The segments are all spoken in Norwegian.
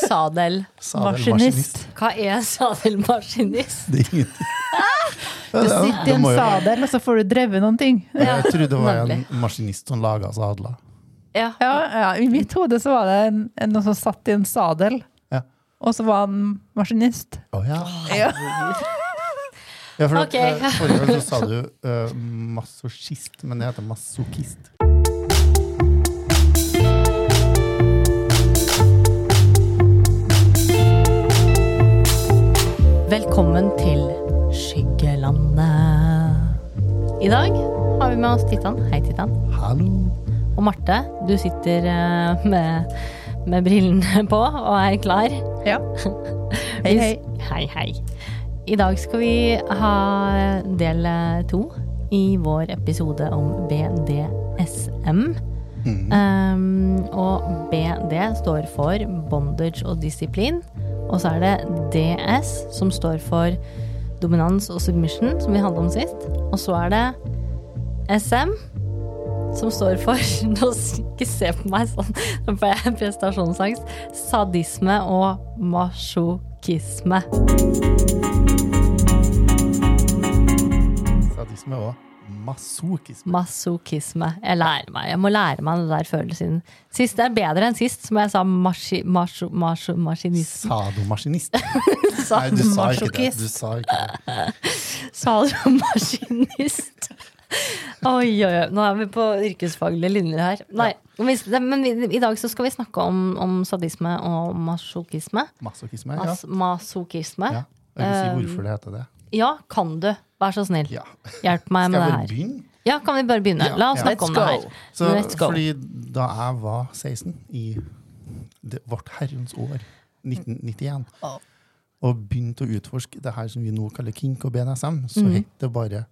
Sadelmaskinist. Hva er sadelmaskinist? Det er ingenting. Du sitter i en sadel, og så får du drevet noen ting. Jeg trodde det var en maskinist som laga sadler. Ja. Ja, ja, I mitt hode så var det en, en, noen som satt i en sadel, Ja. og så var han maskinist. Å ja. Ja. ja for okay. eh, Forrige gang så sa du uh, masochist, men det heter masochist. Velkommen til Skyggelandet. I dag har vi med oss Titan. Hei, Titan. Hallo. Og Marte, du sitter eh, med, med brillene på og er klar. Ja. Hei, hei. Hei, hei. I dag skal vi ha del to i vår episode om BDSM. Um, og BD står for bondage og disiplin. Og så er det DS, som står for dominans og submission, som vi handla om sist. Og så er det SM, som står for Nå ikke se på meg sånn, nå får jeg prestasjonsangst. Sadisme og masjokisme. Sadisme og masochisme. Masochisme. Jeg lærer meg. Jeg må lære meg det der følelsen. Sist er bedre enn sist, som jeg sa maski, masjo, masjo, maskinist. Sadomaskinist. Sa, Nei, du sa ikke det. Du sa ikke det. Sadomaskinist. Oi, oi, oi. Nå er vi på yrkesfaglige linjer her. Nei, ja. men i dag så skal vi snakke om, om sadisme og masochisme. Masochisme, ja. Mas, masochisme. ja. Jeg vil si Um, hvorfor det heter det. Ja, kan du? Vær så snill. Ja. Hjelp meg med det det Skal her. begynne? Ja, kan vi bare begynne? Ja, La oss ja. snakke om det her. Så, Let's go. fordi da jeg var 16, i det, vårt herrens år, 1991, Å. og begynte å utforske det her som vi nå kaller kink og BNSM, så het det bare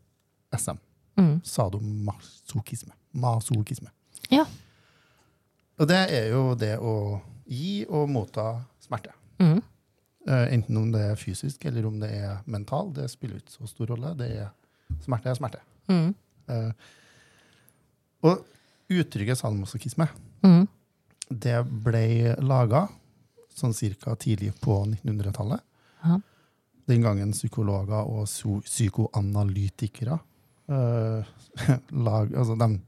SM. Mm. Sadomasochisme. Masochisme. Ja. Og det er jo det å gi og motta smerte. Mm. Eh, enten om det er fysisk eller om det er mental, det spiller ikke så stor rolle. Det er smerte er smerte. Mm. Uh, og uttrykket salmosokisme, Mm. det ble laga sånn cirka tidlig på 1900-tallet. Ja. Den gangen psykologer og psykoanalytikere uh, lag, altså de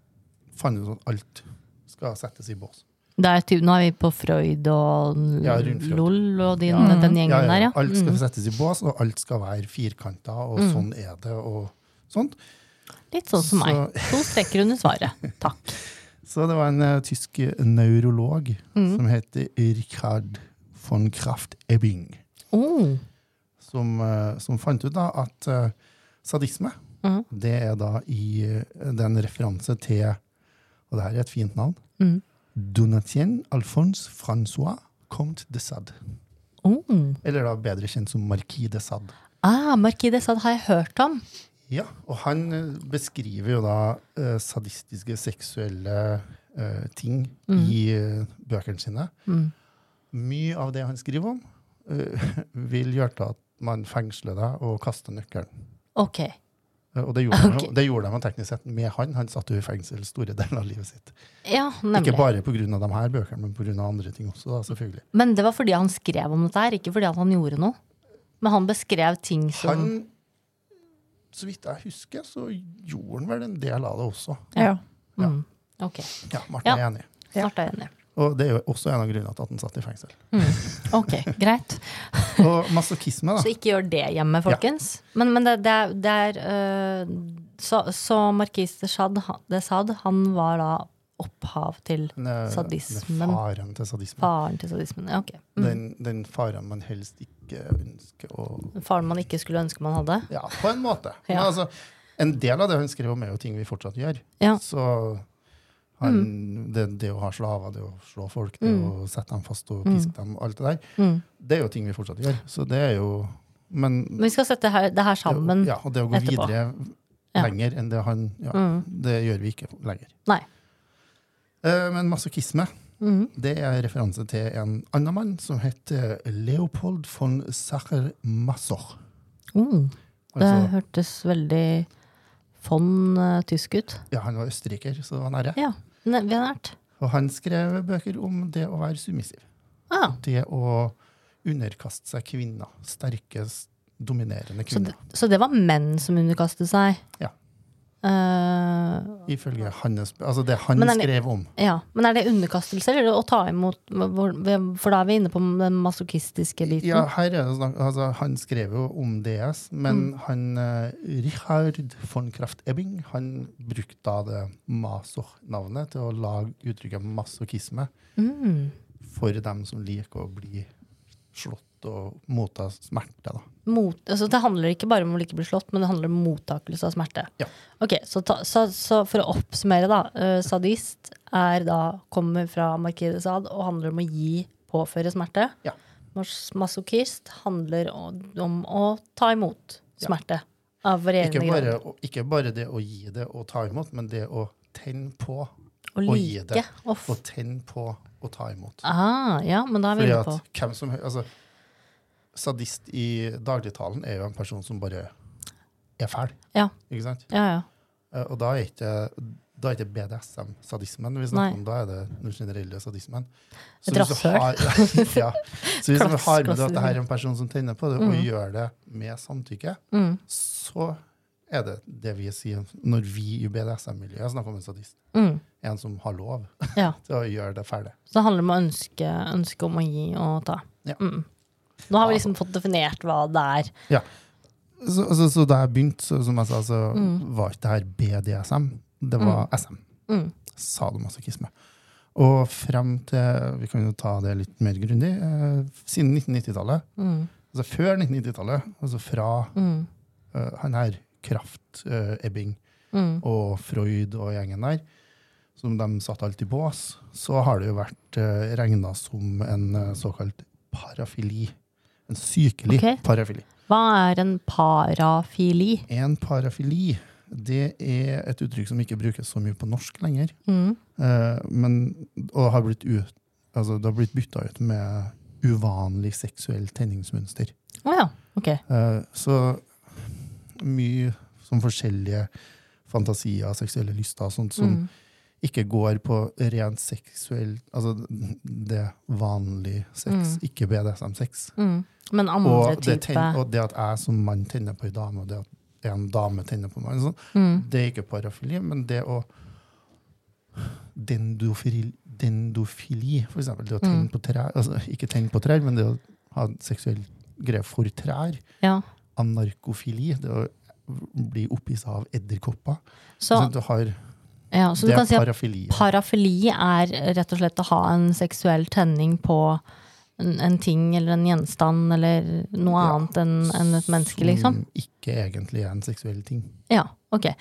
fant ut at alt skal settes i bås. Er typ, nå er vi på Freud og Ja. LOL og din, Ja. den gjengen Ja, ja, der, ja. Alt skal Mm. settes i bås, og alt skal være firkanta, og sånn er det, og sånt. Litt sånn som meg. To strekker under svaret. Takk. Så det var en uh, tysk neurolog Mm. som heter Richard von Kraft-Ebbing. Oh. som, uh, som fant ut da at uh, sadisme, Mhm. det er da i eh, det er en referanse til, og det her er et fint navn, Mm. Donatien Alphonse François Comte de Sade. Oh. Eller da bedre kjent som Marquis de Sade. Ah, Marquis de Sade har jeg hørt om. Ja, og han eh, beskriver jo da uh, sadistiske seksuelle uh, ting i uh, bøkene sine. Mm. Mye av det han skriver om, vil gjøre til at man fengsler deg og kaster nøkkelen. Ok. Og det gjorde, okay. de, det gjorde de teknisk sett med han. Han satt jo i fengsel store deler av livet sitt. Ja, nemlig. Ikke bare pga. de her bøkene, men pga. andre ting også. da, selvfølgelig. Men det var fordi han skrev om dette her, ikke fordi han gjorde noe. Men han beskrev ting som Han, så vidt jeg husker, så gjorde han vel en del av det også. Ja. mm. Ok. Ja, Martin Ja. er enig. Snart er enig. Og det er jo også en av grunnene til at han satt i fengsel. Ok, greit. Og masochisme, Så ikke gjør det hjemme, folkens. Men, men det, det det er uh, så, så Marquis de Sade, han- var da opphav til eh, sadismen. faren til sadismen. faren til sadismen. Ja, ok. Mm. Den, den faren man helst ikke ønsker å Faren man ikke skulle ønske man hadde. Ja, på en måte. Men Ja. altså, en del av det han skrev om, er jo ting vi fortsatt gjør. Ja. Så han, det, det å ha slaver, det å slå folk, det å sette dem fast og piske dem, alt det der, Mm. det er jo ting vi fortsatt gjør. Så det er jo Men Men vi skal sette her, det her sammen. etterpå. ja, og det å gå etterpå. videre lenger enn det han ja, Mm. Det gjør vi ikke lenger. Nei. Eh, Men masochisme, Mhm. det er referanse til en annen mann som heter Leopold von Sacher-Masoch. Mm. Det Altså, hørtes veldig von uh, tysk ut. ja, han var østerriker, så det var nære. Ja, vi nært. Og han skrev bøker om det å være submissiv. Ah, Det å underkaste seg kvinner. Sterke, dominerende dominerende så, kvinner. det, så det var menn som underkastet seg? Ja. Eh, Ifølge hans Altså det han det- skrev om. ja. Men er det underkastelse eller å ta imot For da er vi inne på den masochistiske biten. Ja, her er det snakk, altså, Han skrev jo om DS, men Mm. han uh, Richard von Kraft-Ebbing han brukte da det masoch-navnet til å lage uttrykket masochisme Mm. for dem som liker å bli slått og motta smerte. da. Mot, altså det handler ikke bare om å ikke bli slått, men det handler om mottakelse av smerte. Ja. Ok, så, ta, så, så for å oppsummere, da. Uh, sadist er da, kommer fra markedet sad og handler om å gi, påføre smerte. Ja. Mas- Masochist handler om, om å ta imot Ja. smerte. Av varierende grad. ikke bare det å gi det og ta imot, men det å tenne på Å å gi det. Off. og tenne på å ta imot. ah, ja, men da er vi Fordi inne at på hvem som altså, Sadist i dagligtalen er jo en person som bare er fæl. Ja. Ikke sant? Ja, ja. Eh, Og da er ikke, da er ikke BDSM-sadismen vi snakker Nei. om, da er det den generelle sadismen. Så Et rasshøl. har, ja, så hvis du har med deg at det her er en person som tenner på det, og gjør det med samtykke, Mm, så er det det vi sier når vi i BDSM-miljøet snakker om en sadist. mm, En som har lov ja. til å gjøre det ferdig. Så det handler om å ønske, ønske om å gi og ta. Ja. Mm. Nå har vi liksom fått definert hva det er. Så, så, så da jeg begynte, så, som jeg sa, så Mm. var ikke det her BDSM, det var SM. Mm. Sadomasochisme. Og frem til Vi kan jo ta det litt mer grundig. Eh, siden 1990-tallet, Mm. altså før 1990-tallet, altså fra Mm. uh, han her Kraft, uh, Ebbing Mm. og Freud og gjengen der, som de satt alt i bås, så har det jo vært uh, regna som en uh, såkalt parafili. En sykelig okay. parafili. Hva er en parafili? En parafili det er et uttrykk som ikke brukes så mye på norsk lenger, Mm. eh, men, og har blitt ut, altså det har blitt bytta ut med uvanlig seksuell tenningsmønster. Oh, ja. Ok. Eh, så mye som forskjellige fantasier, seksuelle lyster, sånt som Mm. Ikke går på rent seksuell Altså det vanlige sex, Mm. ikke BDSM-sex. Mm. Men andre Og, det type ten- og det at jeg som mann tenner på en dame, og det at en dame tenner på meg, sånn, mm. det er ikke parafili, men det å dendofili, dendofili for eksempel. Det å tenne Mm. på trær. Altså, ikke tenne på trær, men det å ha seksuell greie for trær. Ja. Anarkofili. Det å bli opphisset av edderkopper. Så, Så du har, ja, så du det kan er si at parafili. parafili er rett og slett å ha en seksuell tenning på en, en ting eller en gjenstand eller noe Ja, annet enn en et menneske, liksom? Som ikke egentlig er en seksuell ting. Ja, ok.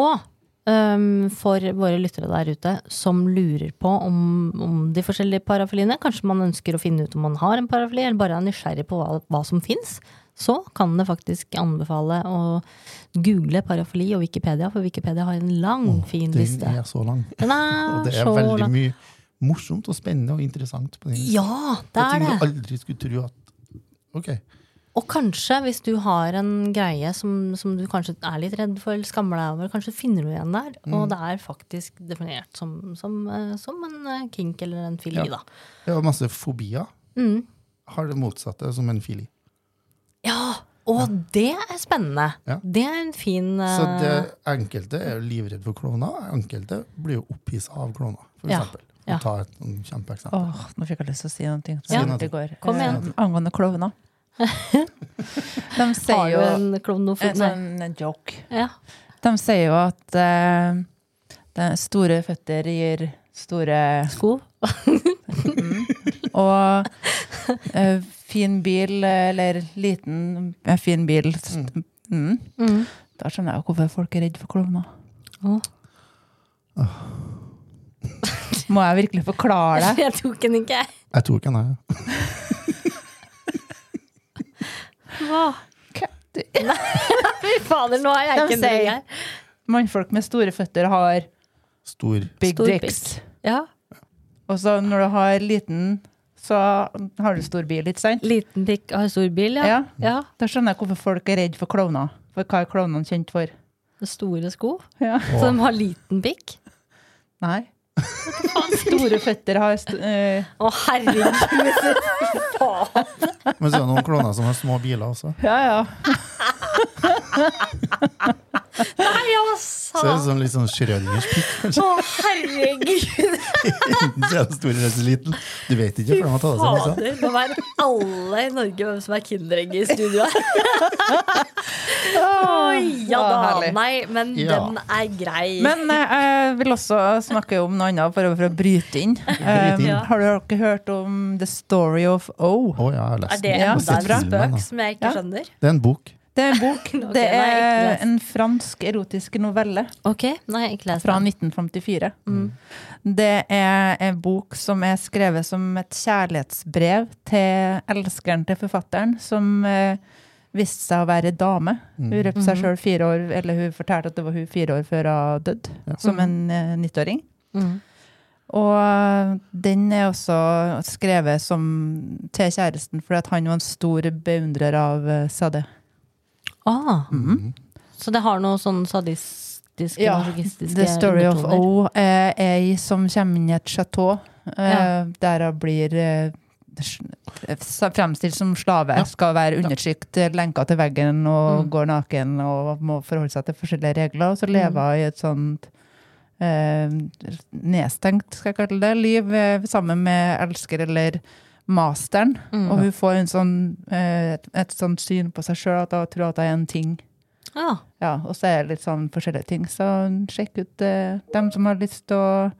Og Um, for våre lyttere der ute som lurer på om, om de forskjellige parafiliene, kanskje man ønsker å finne ut om man har en parafili, eller bare er nysgjerrig på hva, hva som fins, så kan det faktisk anbefale å google parafili og Wikipedia, for Wikipedia har en lang, Åh, fin Den liste. er så lang. Den er, Og det er veldig lang. mye morsomt og spennende og interessant på den. Ja, det er ting det. du aldri skulle tro at Ok. Og kanskje, hvis du har en greie som, som du kanskje er litt redd for eller skammer deg over, kanskje finner du igjen der. Mm. Og det er faktisk definert som, som, eh, som en eh, kink eller en fili, Ja. da. Ja, masse fobier. Mm. Har det motsatte som en fili. Ja, og det er spennende. Ja. Det er en fin Så eh, det enkelte er jo livredd for klovner. Enkelte blir jo opphissa av klovner, for Ja. eksempel. Ja. Ta et kjempeeksempel. Åh, nå fikk jeg lyst til å si noe som Si noe. går. Kom igjen. Eh, angående klovner. De sier jo en en sånn en joke. Ja. De sier jo at uh, store føtter gir store Sko? Og eh, fin bil, eller liten, eh, fin bil Mm. mm. Mm. Da skjønner jeg jo hvorfor folk er redd for klovner. Oh. Må jeg virkelig forklare det? Jeg tok den ikke. Jeg tok den, jeg. Hva? Fy fader, nå er jeg ikke en her. Mannfolk med store føtter har Stor. big Stor dicks. Ja. Og så når du har liten, så har du stor bil, ikke sant? Liten pikk har stor bil, ja. Ja. ja. Da skjønner jeg hvorfor folk er redd for klovner. For hva er klovnene kjent for? Store sko. Ja. Så de har liten pikk. Nei. Store føtter har st eh, Å, herregud! Men så er det noen klovner som har små biler også. Ja, ja. Nei, Så er det altså! sånn litt sånn Schrødingers pikk, kanskje. Å, herregud! Enten så er det stor eller så liten. Du vet ikke, for de har tatt det seg liksom. Nå vet alle i Norge hvem som er kinderegg i studio her. Oi, ja da. Nei, men Ja. den er grei. Men eh, jeg vil også snakke om noe annet, bare for å bryte inn. Um. Ja. Har dere hørt om The Story of O? Å ja, jeg har er lest det. Ja, Jeg har en sett spøk som jeg ikke Ja. skjønner? Det er en bok. Det er en bok. okay, Det er en fransk erotisk novelle Ok, nei, fra den. 1954. Mm. Det er en bok som er skrevet som et kjærlighetsbrev til elskeren til forfatteren, som uh, viste seg å være dame. Hun røpte seg Mhm. sjøl fire år, eller hun fortalte at det var hun fire år før hun døde, Ja. som Mhm. en uh, 90-åring. Mm. Og den er også skrevet som, til kjæresten, fordi at han var en stor beundrer av Sadeh Sade. Ah, Mhm. så det har noe sånn sadistisk Ja, The Story of. O er ei som kommer inn i et chateau, eh, Ja. der hun blir eh, fremstilt som slave. Ja. Skal være undertrykt, eh, lenka til veggen og Mm. går naken og må forholde seg til forskjellige regler. Og så lever hun i et sånt eh, nedstengt, skal jeg kalle det, liv eh, sammen med elsker eller masteren. Mm. Og hun får en sånn, eh, et, et sånt syn på seg sjøl at hun tror at hun er en ting. Ah. Ja, og så er det litt sånn forskjellige ting. Så sjekk ut eh, dem som har lyst til å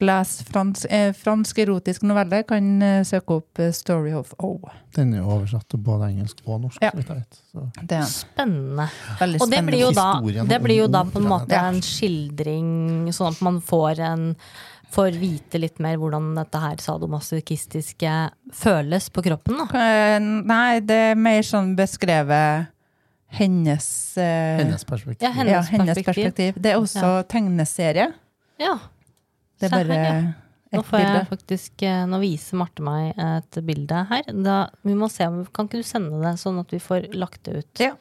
lese fransk, eh, fransk erotisk novelle, kan eh, søke opp eh, Story of O. Den er jo oversatt til både engelsk og norsk. Ja. vet. Så. Det er Spennende. veldig Og det blir jo da, det blir jo da på en måte ja. en skildring, sånn at man får en Får vite litt mer hvordan dette her sadomasochistiske føles på kroppen. da. Eh, Nei, det er mer sånn beskrevet hennes eh, Hennes perspektiv. Ja, hennes ja, hennes perspektiv. perspektiv. Det er også tegneserie. Ja. Det er bare ja. Nå ett får jeg faktisk eh, Nå viser Marte meg et bilde her. Da, vi må se om Kan ikke du sende det, sånn at vi får lagt det ut? Ja.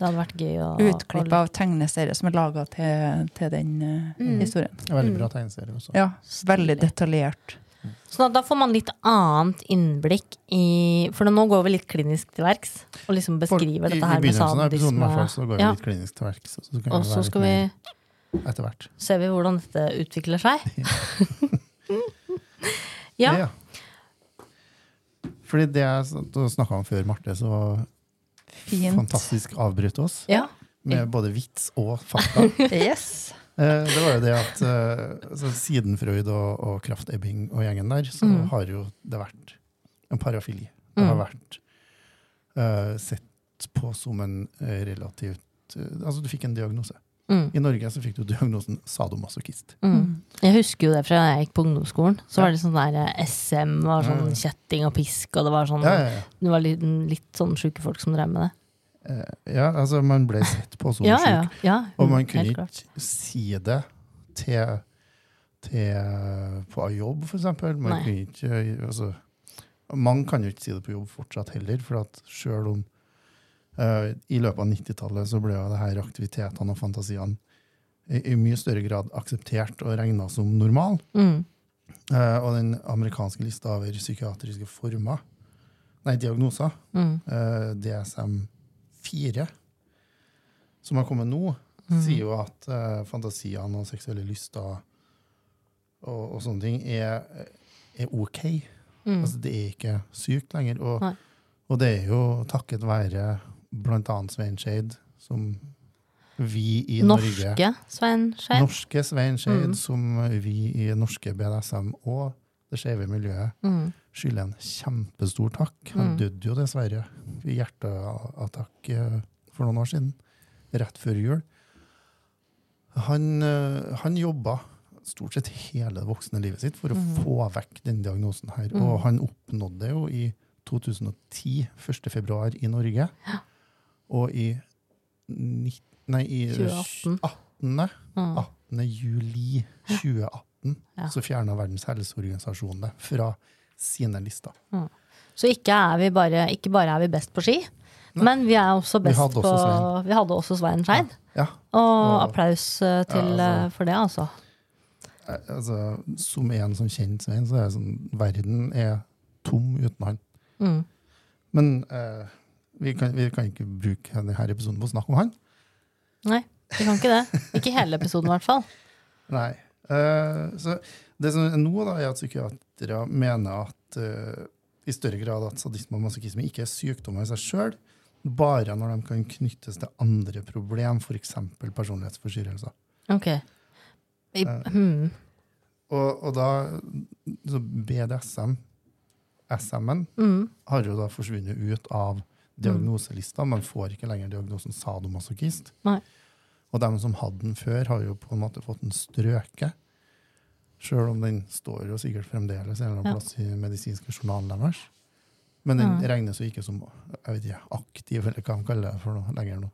Det hadde vært gøy å Utklipp av tegneserie som er laga til, til den eh, Mm. historien. Er Veldig bra tegneserie også. Ja, veldig detaljert. Så da, da får man litt annet innblikk i For nå går vi litt klinisk til verks og liksom For- beskriver i, dette her I med begynnelsen av episoden i så går vi Ja. litt klinisk til verks. og Så kan Og så være skal vi etter hvert. ser vi hvordan dette utvikler seg. Ja. Ja. Fordi det jeg snakka om før, Marte, så Fint. fantastisk avbryte oss Ja. med både vits og fakta. Yes. Eh, Det var jo det at eh, altså, siden Freud og, og Kraft Ebbing og gjengen der, så Mm. har jo det vært en parafili. Det har Mm. vært uh, sett på som en relativt uh, Altså, du fikk en diagnose. Mm, I Norge så fikk du diagnosen sadomasochist. mm. Jeg husker jo det fra jeg gikk på ungdomsskolen. Så Ja. var det sånn der eh, SM, var sånn Mm. kjetting og pisk, og det var sånn Ja, ja, ja. Det var litt, litt sånn sjuke folk som drev med det. Eh, ja, altså, man ble sett på som Ja, sjuk. ja. ja Og man kunne klart. ikke si det til, til på jobb, for eksempel. Man Nei. kunne ikke, altså, man kan jo ikke si det på jobb fortsatt heller, for at selv om i løpet av 90-tallet så ble jo det her aktivitetene og fantasiene i, i mye større grad akseptert og regna som normal. Mm. Eh, og den amerikanske lista over psykiatriske former, nei, diagnoser, Mm. eh, DSM-4, som har kommet nå, Mm. sier jo at uh, fantasiene og seksuelle lyster og, og sånne ting er, er ok. Mm. Altså, det er ikke sykt lenger. Og, og det er jo takket være blant annet Svein Skeid, som vi i Norge Norske Svein Skeid. Norske Svein Skeid, Mm. som vi i norske BDSM og det skeive miljøet Mm. skylder en kjempestor takk. Han Mm. døde jo dessverre i hjerteattakk eh, for noen år siden, rett før jul. Han, eh, han jobba stort sett hele det voksne livet sitt for å Mm. få vekk den diagnosen her. Mm. Og han oppnådde det jo i 2010, 1. februar i Norge. Og i, nitt- nei, i 2018. 18. Mm. 18. juli 2018 Ja. så fjerna Verdens helseorganisasjon det fra sine lister. Så ikke, vi bare, ikke bare er vi best på ski, men vi er også Vi også på Svein. Vi hadde også Svein Skeid. Ja, Og Og- applaus eh, til, Ja, altså. eh, for det, altså. eh, altså, som en som kjenner Svein, så er det sånn Verden er tom uten han. Mm. Men eh, vi, kan, vi kan ikke bruke denne episoden på å snakke om han. Nei, vi kan ikke det. Ikke hele episoden, i hvert fall. Nei. Uh, så det som er nå, da, er at psykiatere mener at uh, i større grad at sadisme og masochisme ikke er sykdommer i seg sjøl, bare når de kan knyttes til andre problem, f.eks. personlighetsforstyrrelser. Ok. I, hmm. Og, og da så BDSM, SM-en, mm. har jo da forsvunnet ut av diagnoselista. Man får ikke lenger diagnosen sadomasochist. Nei. Og dem som hadde den før, har jo på en måte fått den strøket. Sjøl om den står jo sikkert fremdeles en eller annen Ja. plass i medisinske journalen deres. Men den Ja. regnes jo ikke som jeg vet ikke, aktiv, eller hva man kaller det for noe lenger nå.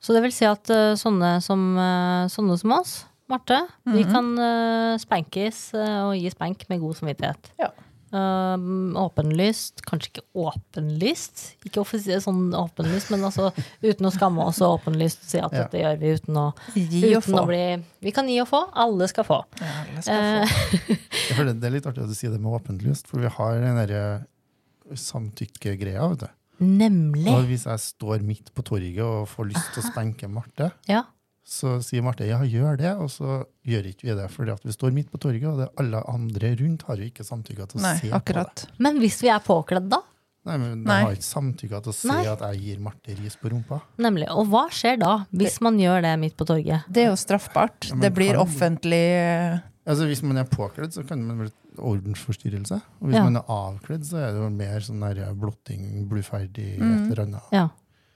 Så det vil si at uh, sånne, som, uh, sånne som oss, Marte, vi Mhm. kan uh, spankes uh, og gi spank med god samvittighet. Ja. Eh, åpenlyst, kanskje ikke åpenlyst, ikke offisielt sånn åpenlyst, men altså uten å skamme oss og åpenlyst si at Ja. dette gjør vi uten å, Gi og uten få. å bli Vi kan gi og få, alle skal få. Ja, alle skal få. Eh, Det er litt artig at du sier det med åpenlyst, for vi har den derre samtykkegreia. vet du. nemlig. Og hvis jeg står midt på torget og får lyst til å spenke Marte, Ja. Så sier Marte ja, gjør det, og så gjør ikke vi det. For vi står midt på torget, og det er alle andre rundt har jo ikke samtykka til å Nei, se akkurat. på det. Men hvis vi er påkledd, da? Nei, men De har ikke samtykka til å se Nei. at jeg gir Marte ris på rumpa. Nemlig. Og hva skjer da, hvis man gjør det midt på torget? Det er jo straffbart. Ja, det blir kan, offentlig Altså Hvis man er påkledd, så kan man vel ordensforstyrrelse. Og hvis ja. man er avkledd, så er det jo mer sånn blotting, bluferdig, mm. et eller annet. Ja,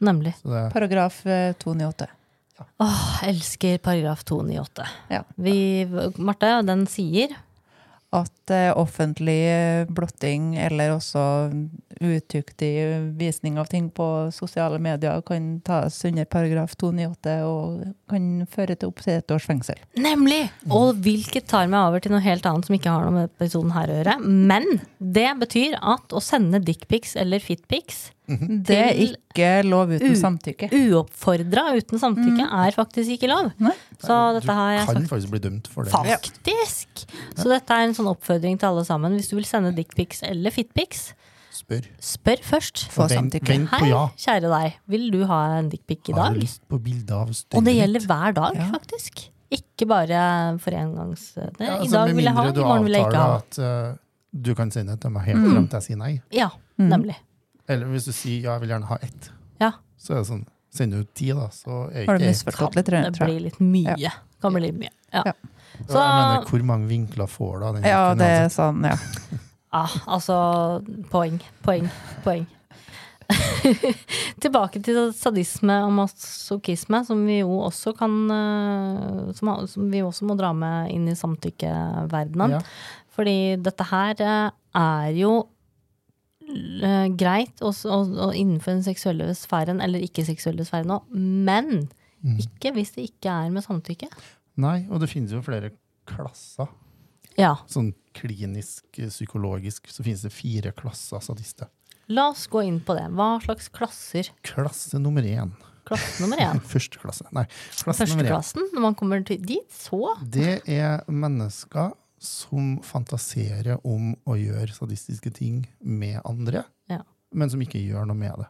nemlig. Det, Paragraf eh, 298. Ja. Åh, elsker paragraf 298. Ja. Vi, Marte, den sier at eh, offentlig eh, blotting eller også utuktig visning av ting på sosiale medier kan tas under paragraf 298 og kan føre til opptil ett års fengsel. Nemlig! Mm. Og hvilket tar meg over til noe helt annet som ikke har noe med personen her å gjøre. Men det betyr at å sende dickpics eller fitpics det er ikke lov uten samtykke. uoppfordra uten samtykke er faktisk ikke lov. Nei. Så du dette har jeg kan sagt faktisk bli dømt for det. Faktisk! Så dette er en sånn oppfordring til alle sammen. Hvis du vil sende dickpics eller fitpics, Spør. spør først. Få samtykke. vent- Vent på Hei, kjære deg. Vil du ha en dickpic i Har dag? du lyst på bilde av Og det gjelder hver dag, Ja. faktisk. Ikke bare for engangs... Det, Ja, I altså, dag vil jeg ha, mindre i du morgen vil jeg ikke avtaler at uh, du kan sende det til meg helt Mm. frem til jeg sier nei. Ja, Mm. nemlig. Eller hvis du sier ja, jeg vil gjerne ha ett, Ja. så er det sånn Sender du ti, da, så er Har du ikke ett. misforstått litt, Det tror blir litt mye. Kan bli litt mye. Ja. Ja. Så Jeg mener, hvor mange vinkler får du av den? Ja, det er altså? sånn, ja. ah, altså Poeng, poeng, poeng. Tilbake til sadisme og masochisme, som vi jo også kan eh, som, som vi også må dra med inn i samtykkeverdenen. Ja. Fordi dette her eh, er jo eh, greit også, og, og innenfor den seksuelle sfæren, eller ikke-seksuelle sfæren òg, men Mm. ikke hvis det ikke er med samtykke. Nei, og det finnes jo flere klasser. Ja. Sånn klinisk, eh, psykologisk, så finnes det fire klasser sadister. La oss gå inn på det. Hva slags klasser? Klasse nummer én. Klasse nummer én. Første klasse. Nei, klasse. Førsteklassen, når man kommer til dit, så Det er mennesker som fantaserer om å gjøre sadistiske ting med andre, Ja. men som ikke gjør noe med det.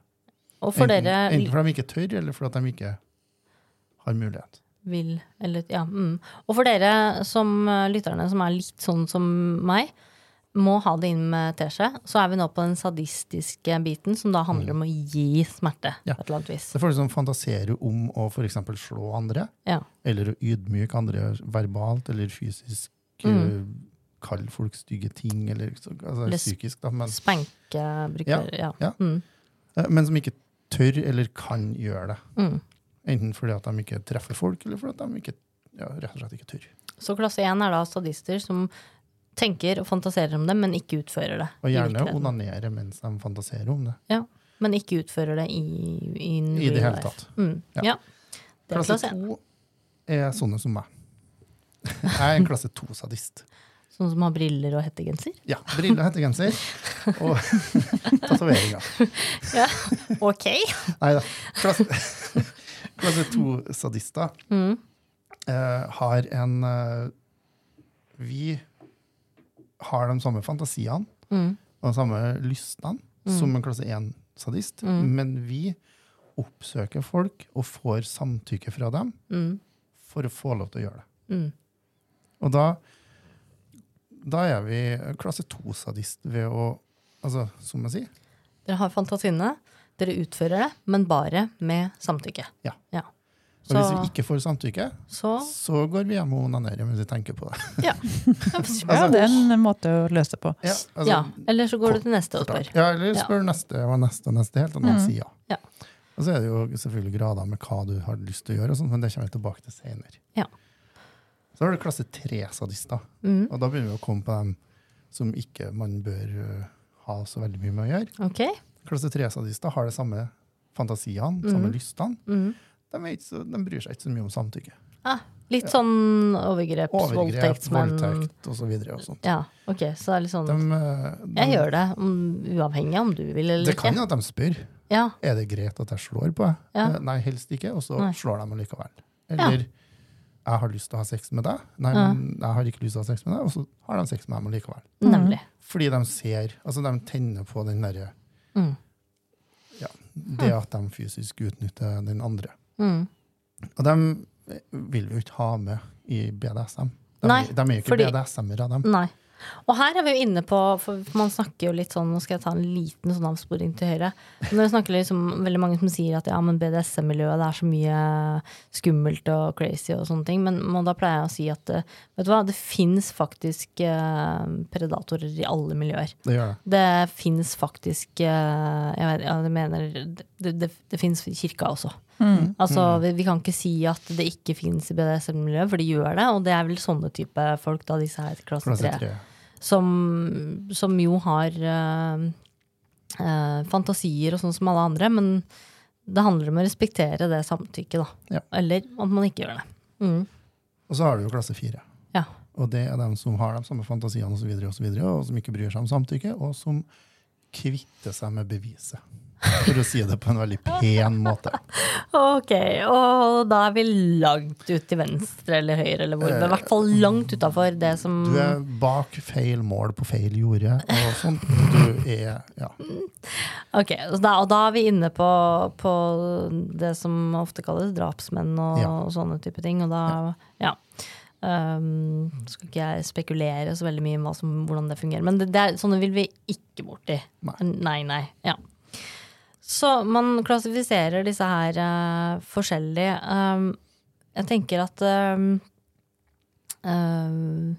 Og for enten, dere enten fordi de ikke tør, eller fordi de ikke har mulighet. vil eller ja. Mm. Og for dere som eh, lytterne som er litt sånn som meg, må ha det inn med teskje, så er vi nå på den sadistiske biten, som da handler om å gi smerte. Ja. et eller annet vis. Det folk som fantaserer om å f.eks. slå andre, Ja. eller å ydmyke andre verbalt eller fysisk. Mm. Kalle folk stygge ting, eller så- altså, psykisk, da, men, Spenke bruker ja. ja. Mm. men som ikke tør eller kan gjøre det. Mm. Enten fordi at de ikke treffer folk, eller fordi at de ikke, ja, rett og slett ikke tør. Så klasse én er da stadister som tenker og fantaserer om det, men ikke utfører det. Og gjerne onanere mens de fantaserer om det. Ja, men ikke utfører det i, i, I det hele tatt. Mm. Ja. Ja. Det er klasse to er sånne som meg. Jeg er en klasse to-sadist. Sånn som har briller og hettegenser? Ja, Briller, og hettegenser og tatoveringer. Ja. Ok. Nei da. Klasse, klasse to-sadister Mm. uh, har en uh, vi har de samme fantasiene Mm. og de samme lystene som en klasse én-sadist, Mm. men vi oppsøker folk og får samtykke fra dem Mm. for å få lov til å gjøre det. Og da, da er vi klasse to-sadist ved å Altså, som jeg sier, Dere har fantasiene, dere utfører det, men bare med samtykke. Ja. ja. og hvis vi ikke får samtykke, så så går vi hjem og onanerer mens vi tenker på det. ja. Ja, det er en måte å løse det på. Ja, altså, ja. Eller så går du til neste og spør. Ja, eller spør neste og neste og neste, helt og noen Mm. sier ja. Ja. Og så er det jo selvfølgelig grader med hva du har lyst til å gjøre, og sånt, men det kommer vi tilbake til senere. Ja. Så har du klasse tre-sadister. Mm. og da begynner vi å komme på dem som ikke man bør uh, ha så veldig mye med å gjøre. Okay. Klasse tre-sadister har de samme fantasiene, samme Mm. lystene. Mm. De, ikke så, de bryr seg ikke så mye om samtykke. Ah, litt sånn overgreps, Overgrep, voldtekt, men voldtekt videre. Og sånt. Ja, ok. Så det er litt sånn De, uh, de, Jeg gjør det, um, uavhengig av om du vil eller Det kan jo at de spør. Ja. Er det greit at jeg slår på deg? Ja. Eh, Nei, helst ikke. Og så slår de likevel. Eller jeg har lyst til å ha sex med deg. Nei, men jeg har ikke lyst til å ha sex med deg. Og så har de sex med dem likevel. Nemlig. Fordi de ser Altså, de tenner på den derre Mm. ja, Det at de fysisk utnytter den andre. Mm. Og de vil vi jo ikke ha med i BDSM. De, Nei, de er jo ikke BDSM-ere, dem. Nei. Og her er vi jo inne på, for man snakker jo litt sånn, nå skal jeg ta en liten sånn avsporing til høyre. Når det snakker liksom veldig mange som sier at ja, men BDSM-miljøet det er så mye skummelt og crazy og sånne ting. Men man, da pleier jeg å si at eh, vet du hva, det fins faktisk eh, predatorer i alle miljøer. Det gjør det. Det fins faktisk eh, Jeg vet, jeg mener Det, det, det fins i kirka også. Mm. Altså, vi, vi kan ikke si at det ikke fins i BDSM-miljøet, for de gjør det. Og det er vel sånne type folk, da, disse her klasse Klasse 3 tre. som, som jo har eh, eh, fantasier og sånn som alle andre, men det handler om å respektere det samtykket, da. Ja. Eller at man ikke gjør det. Mm. Og så har du jo klasse fire. Ja. Og det er dem som har de samme fantasiene og, så videre, og, så videre, og som ikke bryr seg om samtykke, og som kvitter seg med beviset. For å si det på en veldig pen måte. Ok, og da er vi langt ut til venstre eller høyre, eller hvor. Men I hvert fall langt utafor det som Du er bak feil mål på feil jorde, og sånn. Du er Ja. Ok, og da, Og da er vi inne på, på det som ofte kalles drapsmenn og, Ja. sånne type ting. Og da, ja. Um, skal ikke jeg spekulere så veldig mye om som, hvordan det fungerer. Men det, det er, sånne vil vi ikke borti. Nei. nei. nei ja. Så man klassifiserer disse her uh, forskjellig. Um, jeg tenker at um, um,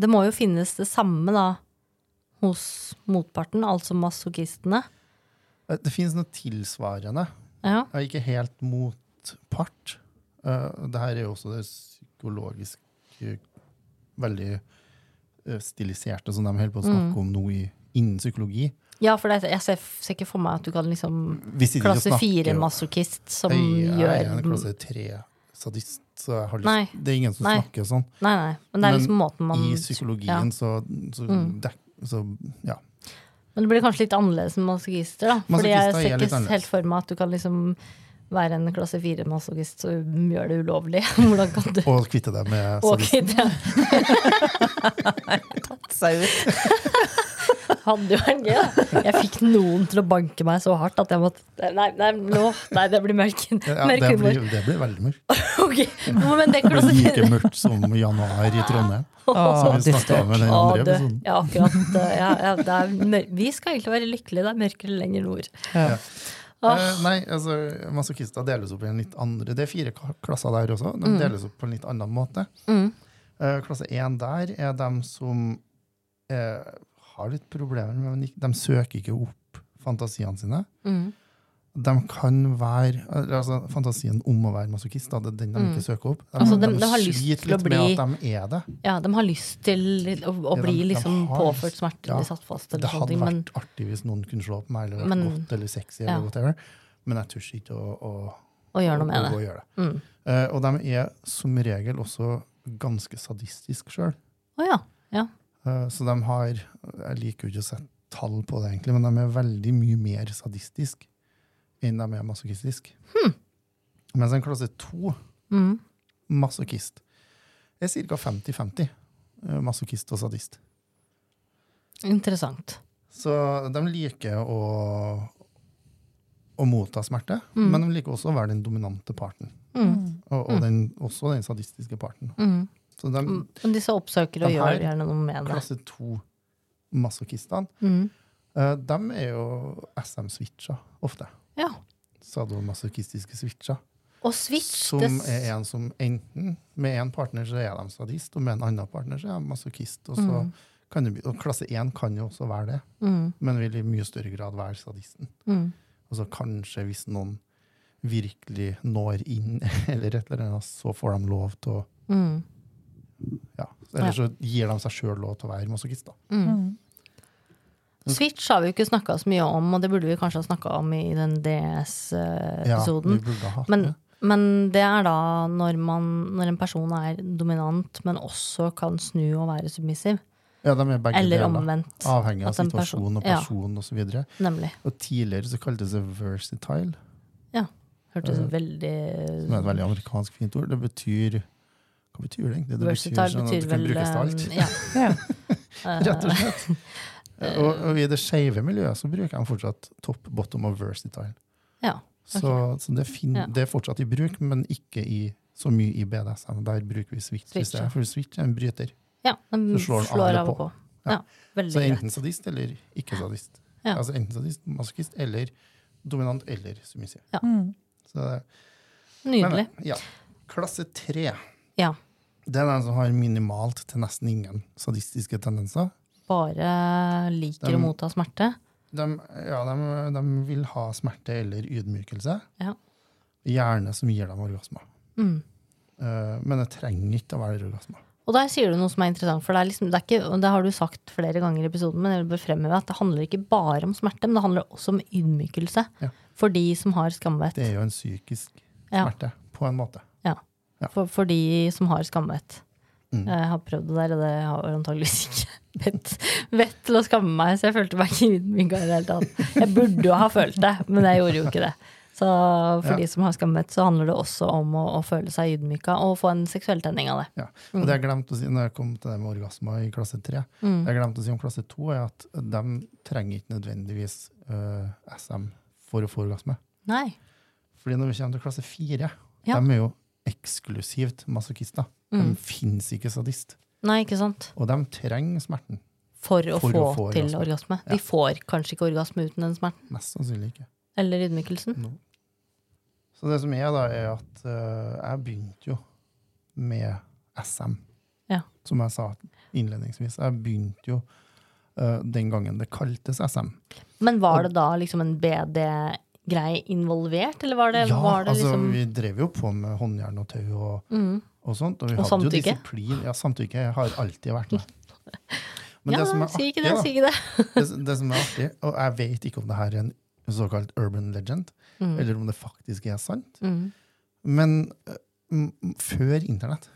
Det må jo finnes det samme da hos motparten, altså masochistene. Eh, Det finnes noe tilsvarende. Ja. Ikke helt motpart. Uh, det her er jo også det psykologisk eh, veldig stiliserte som de holder på å snakke Mm. om nå i, innen psykologi. Ja, for det, jeg ser, ser ikke for meg at du kan liksom og Klasse fire-masochist som Jeg er gjør en klasse tre-sadist, så jeg har lyst, Nei. det er ingen som Nei. snakker sånn. Nei, nei. Men det er Men liksom måten man I psykologien så, så, Mm. det, så ja. Men det blir kanskje litt annerledes med masochister, da. Fordi jeg er ser ikke helt for meg at du kan liksom være en klasse fire-masochist og gjøre det ulovlig. Hvordan kan du Og kvitte deg med Ok, sadist. Tatt Seg ut. Hadde jo vært gøy, da. Jeg fikk noen til å banke meg så hardt at jeg måtte Nei, nei, nå, nei det blir mørk, Ja, mørk det, humor. blir, det blir veldig mørkt. okay. Men det Det blir like mørkt som januar i Trondheim. Åh, vi om i den andre episoden. ja, akkurat. Ja, ja, det er mør vi skal egentlig være lykkelige. Det er mørkere lenger nord. Ja. Åh. Eh, nei, altså, masochister deles opp i en litt andre Det er fire klasser der også. De deles opp på en litt annen måte. Mm. Eh, klasse 1 der er dem som eh, har litt problemer med men De søker ikke opp fantasiene sine. Mm. De kan være altså, Fantasien om å være masochist, det er den de Mm. ikke søker opp. De, Altså, de- de har sliter litt bli- med at de er det. Ja, de har lyst til å, å bli de- de liksom har påført smerte ja, de satt fast. Det Eller hadde ting, men vært artig hvis noen kunne slå på meg, eller vært Men- godt eller sexy, ja. whatever. men jeg tør ikke å, å, å gjøre noe med det. det. Mm. Uh, og de er som regel også ganske sadistiske sjøl. Oh, ja. ja. Så de har Jeg liker jo ikke å sette tall på det, egentlig, men de er veldig mye mer sadistiske enn de er masochistiske. Hmm. Mens en klasse to Mm. masochist er ca. 50-50. eh, masochist og sadist. Interessant. Så de liker å, å motta smerte, Mm. men de liker også å være den dominante parten. Mm. Og, og den, også den sadistiske parten. Mm. Så de Mm. Men disse oppsøker og gjør gjerne noe med det. klasse to-masochistene, Mm. eh, de er jo SM-switcher ofte. Ja. Sadomasochistiske switcher. Og switch Som det er en som enten Med en partner så er de sadist, og med en annen partner så er de masochist. Og, så Mm. kan det, og klasse 1 kan jo også være det, mm. men vil i mye større grad være sadisten. Mm. Og så kanskje hvis noen virkelig når inn, eller et eller annet, så får de lov til å Mm. Ja. Eller så gir de seg sjøl lov til å være masochist. da. Mm. Mm. Switch har vi jo ikke snakka så mye om, og det burde vi kanskje ha snakka om i den DS-episoden. hatt Men, det. men det er da når, man, når en person er dominant, men også kan snu og være submissiv. Ja, de er begge Eller deler. omvendt. Avhengig av situasjonen en person- situasjon og ja. osv. og. Nemlig. Og tidligere så kaltes det versatile, Hørtes Eh, veldig som er et veldig amerikansk fint ord. Det betyr Hva betyr det egentlig? Det Versatile sånn at betyr det kan brukes til alt. eh, Ja. Ja. Rett og slett. og, og i det skeive miljøet så bruker de fortsatt top, bottom og versatile. ja. Så, så det, fin, Ja. det er fortsatt i bruk, men ikke i, så mye i BDSM. Der bruker vi switch. Switch, ja. For switch er en bryter. ja. Den Så slår slår av og på. på. Ja. Ja. Så enten sadist eller ikke sadist. Ja. Altså enten sadist, masochist eller dominant eller submissiv. Mm. Nydelig. Men, ja. Klasse tre. Ja. Det er den som har minimalt til nesten ingen sadistiske tendenser. Bare liker de, å motta smerte. De, ja, de, de vil ha smerte eller ydmykelse. Ja. Gjerne som gir dem orgasme. Mm. Eh, men det trenger ikke å være orgasme. Og der sier du noe som er interessant, for det, liksom, det, ikke, det har du sagt flere ganger i episoden, men jeg vil fremheve at det handler ikke bare om smerte, men det handler også om ydmykelse. Ja. For de som har skamvett. Det er jo en psykisk Ja. smerte, på en måte. For, for de som har skammet Mm. Jeg har prøvd det der, og det har antageligvis ikke vett, vett til å skamme meg, så jeg følte meg ikke ydmyka i det hele tatt. Jeg burde jo ha følt det, men jeg gjorde jo ikke det. Så for Ja. de som har skammet, så handler det også om å, å føle seg ydmyka og få en seksuell tenning av det. Ja. Og det jeg glemte å si når jeg kom til det med orgasmer i klasse tre, Mm. det jeg glemte å si om klasse to, er at de trenger ikke nødvendigvis uh, SM for å få orgasme. Nei. Fordi når vi kommer til klasse fire, Ja. de er jo eksklusivt masochister. Mm. De fins ikke sadist. Nei, ikke sant? Og de trenger smerten. For å, For få, å få til orgasme. orgasme. Ja. De får kanskje ikke orgasme uten den smerten. Mest sannsynlig ikke. Eller ydmykelsen. No. Så det som er, da, er at uh, jeg begynte jo med SM. Ja. Som jeg sa innledningsvis. Jeg begynte jo uh, den gangen det kaltes SM. Men var det da liksom en BD-greie involvert, eller var det, ja, var det altså, liksom vi drev jo på med håndjern og tau og, mm. og sånt. Og vi Og hadde jo samtykke? disiplin. Ja, samtykke har alltid vært med. Men Ja, det som er si ikke det, si ikke det. det, det som er artig, og jeg vet ikke om det her er en såkalt urban legend, Mm. eller om det faktisk er sant, Mm. men eh, før internett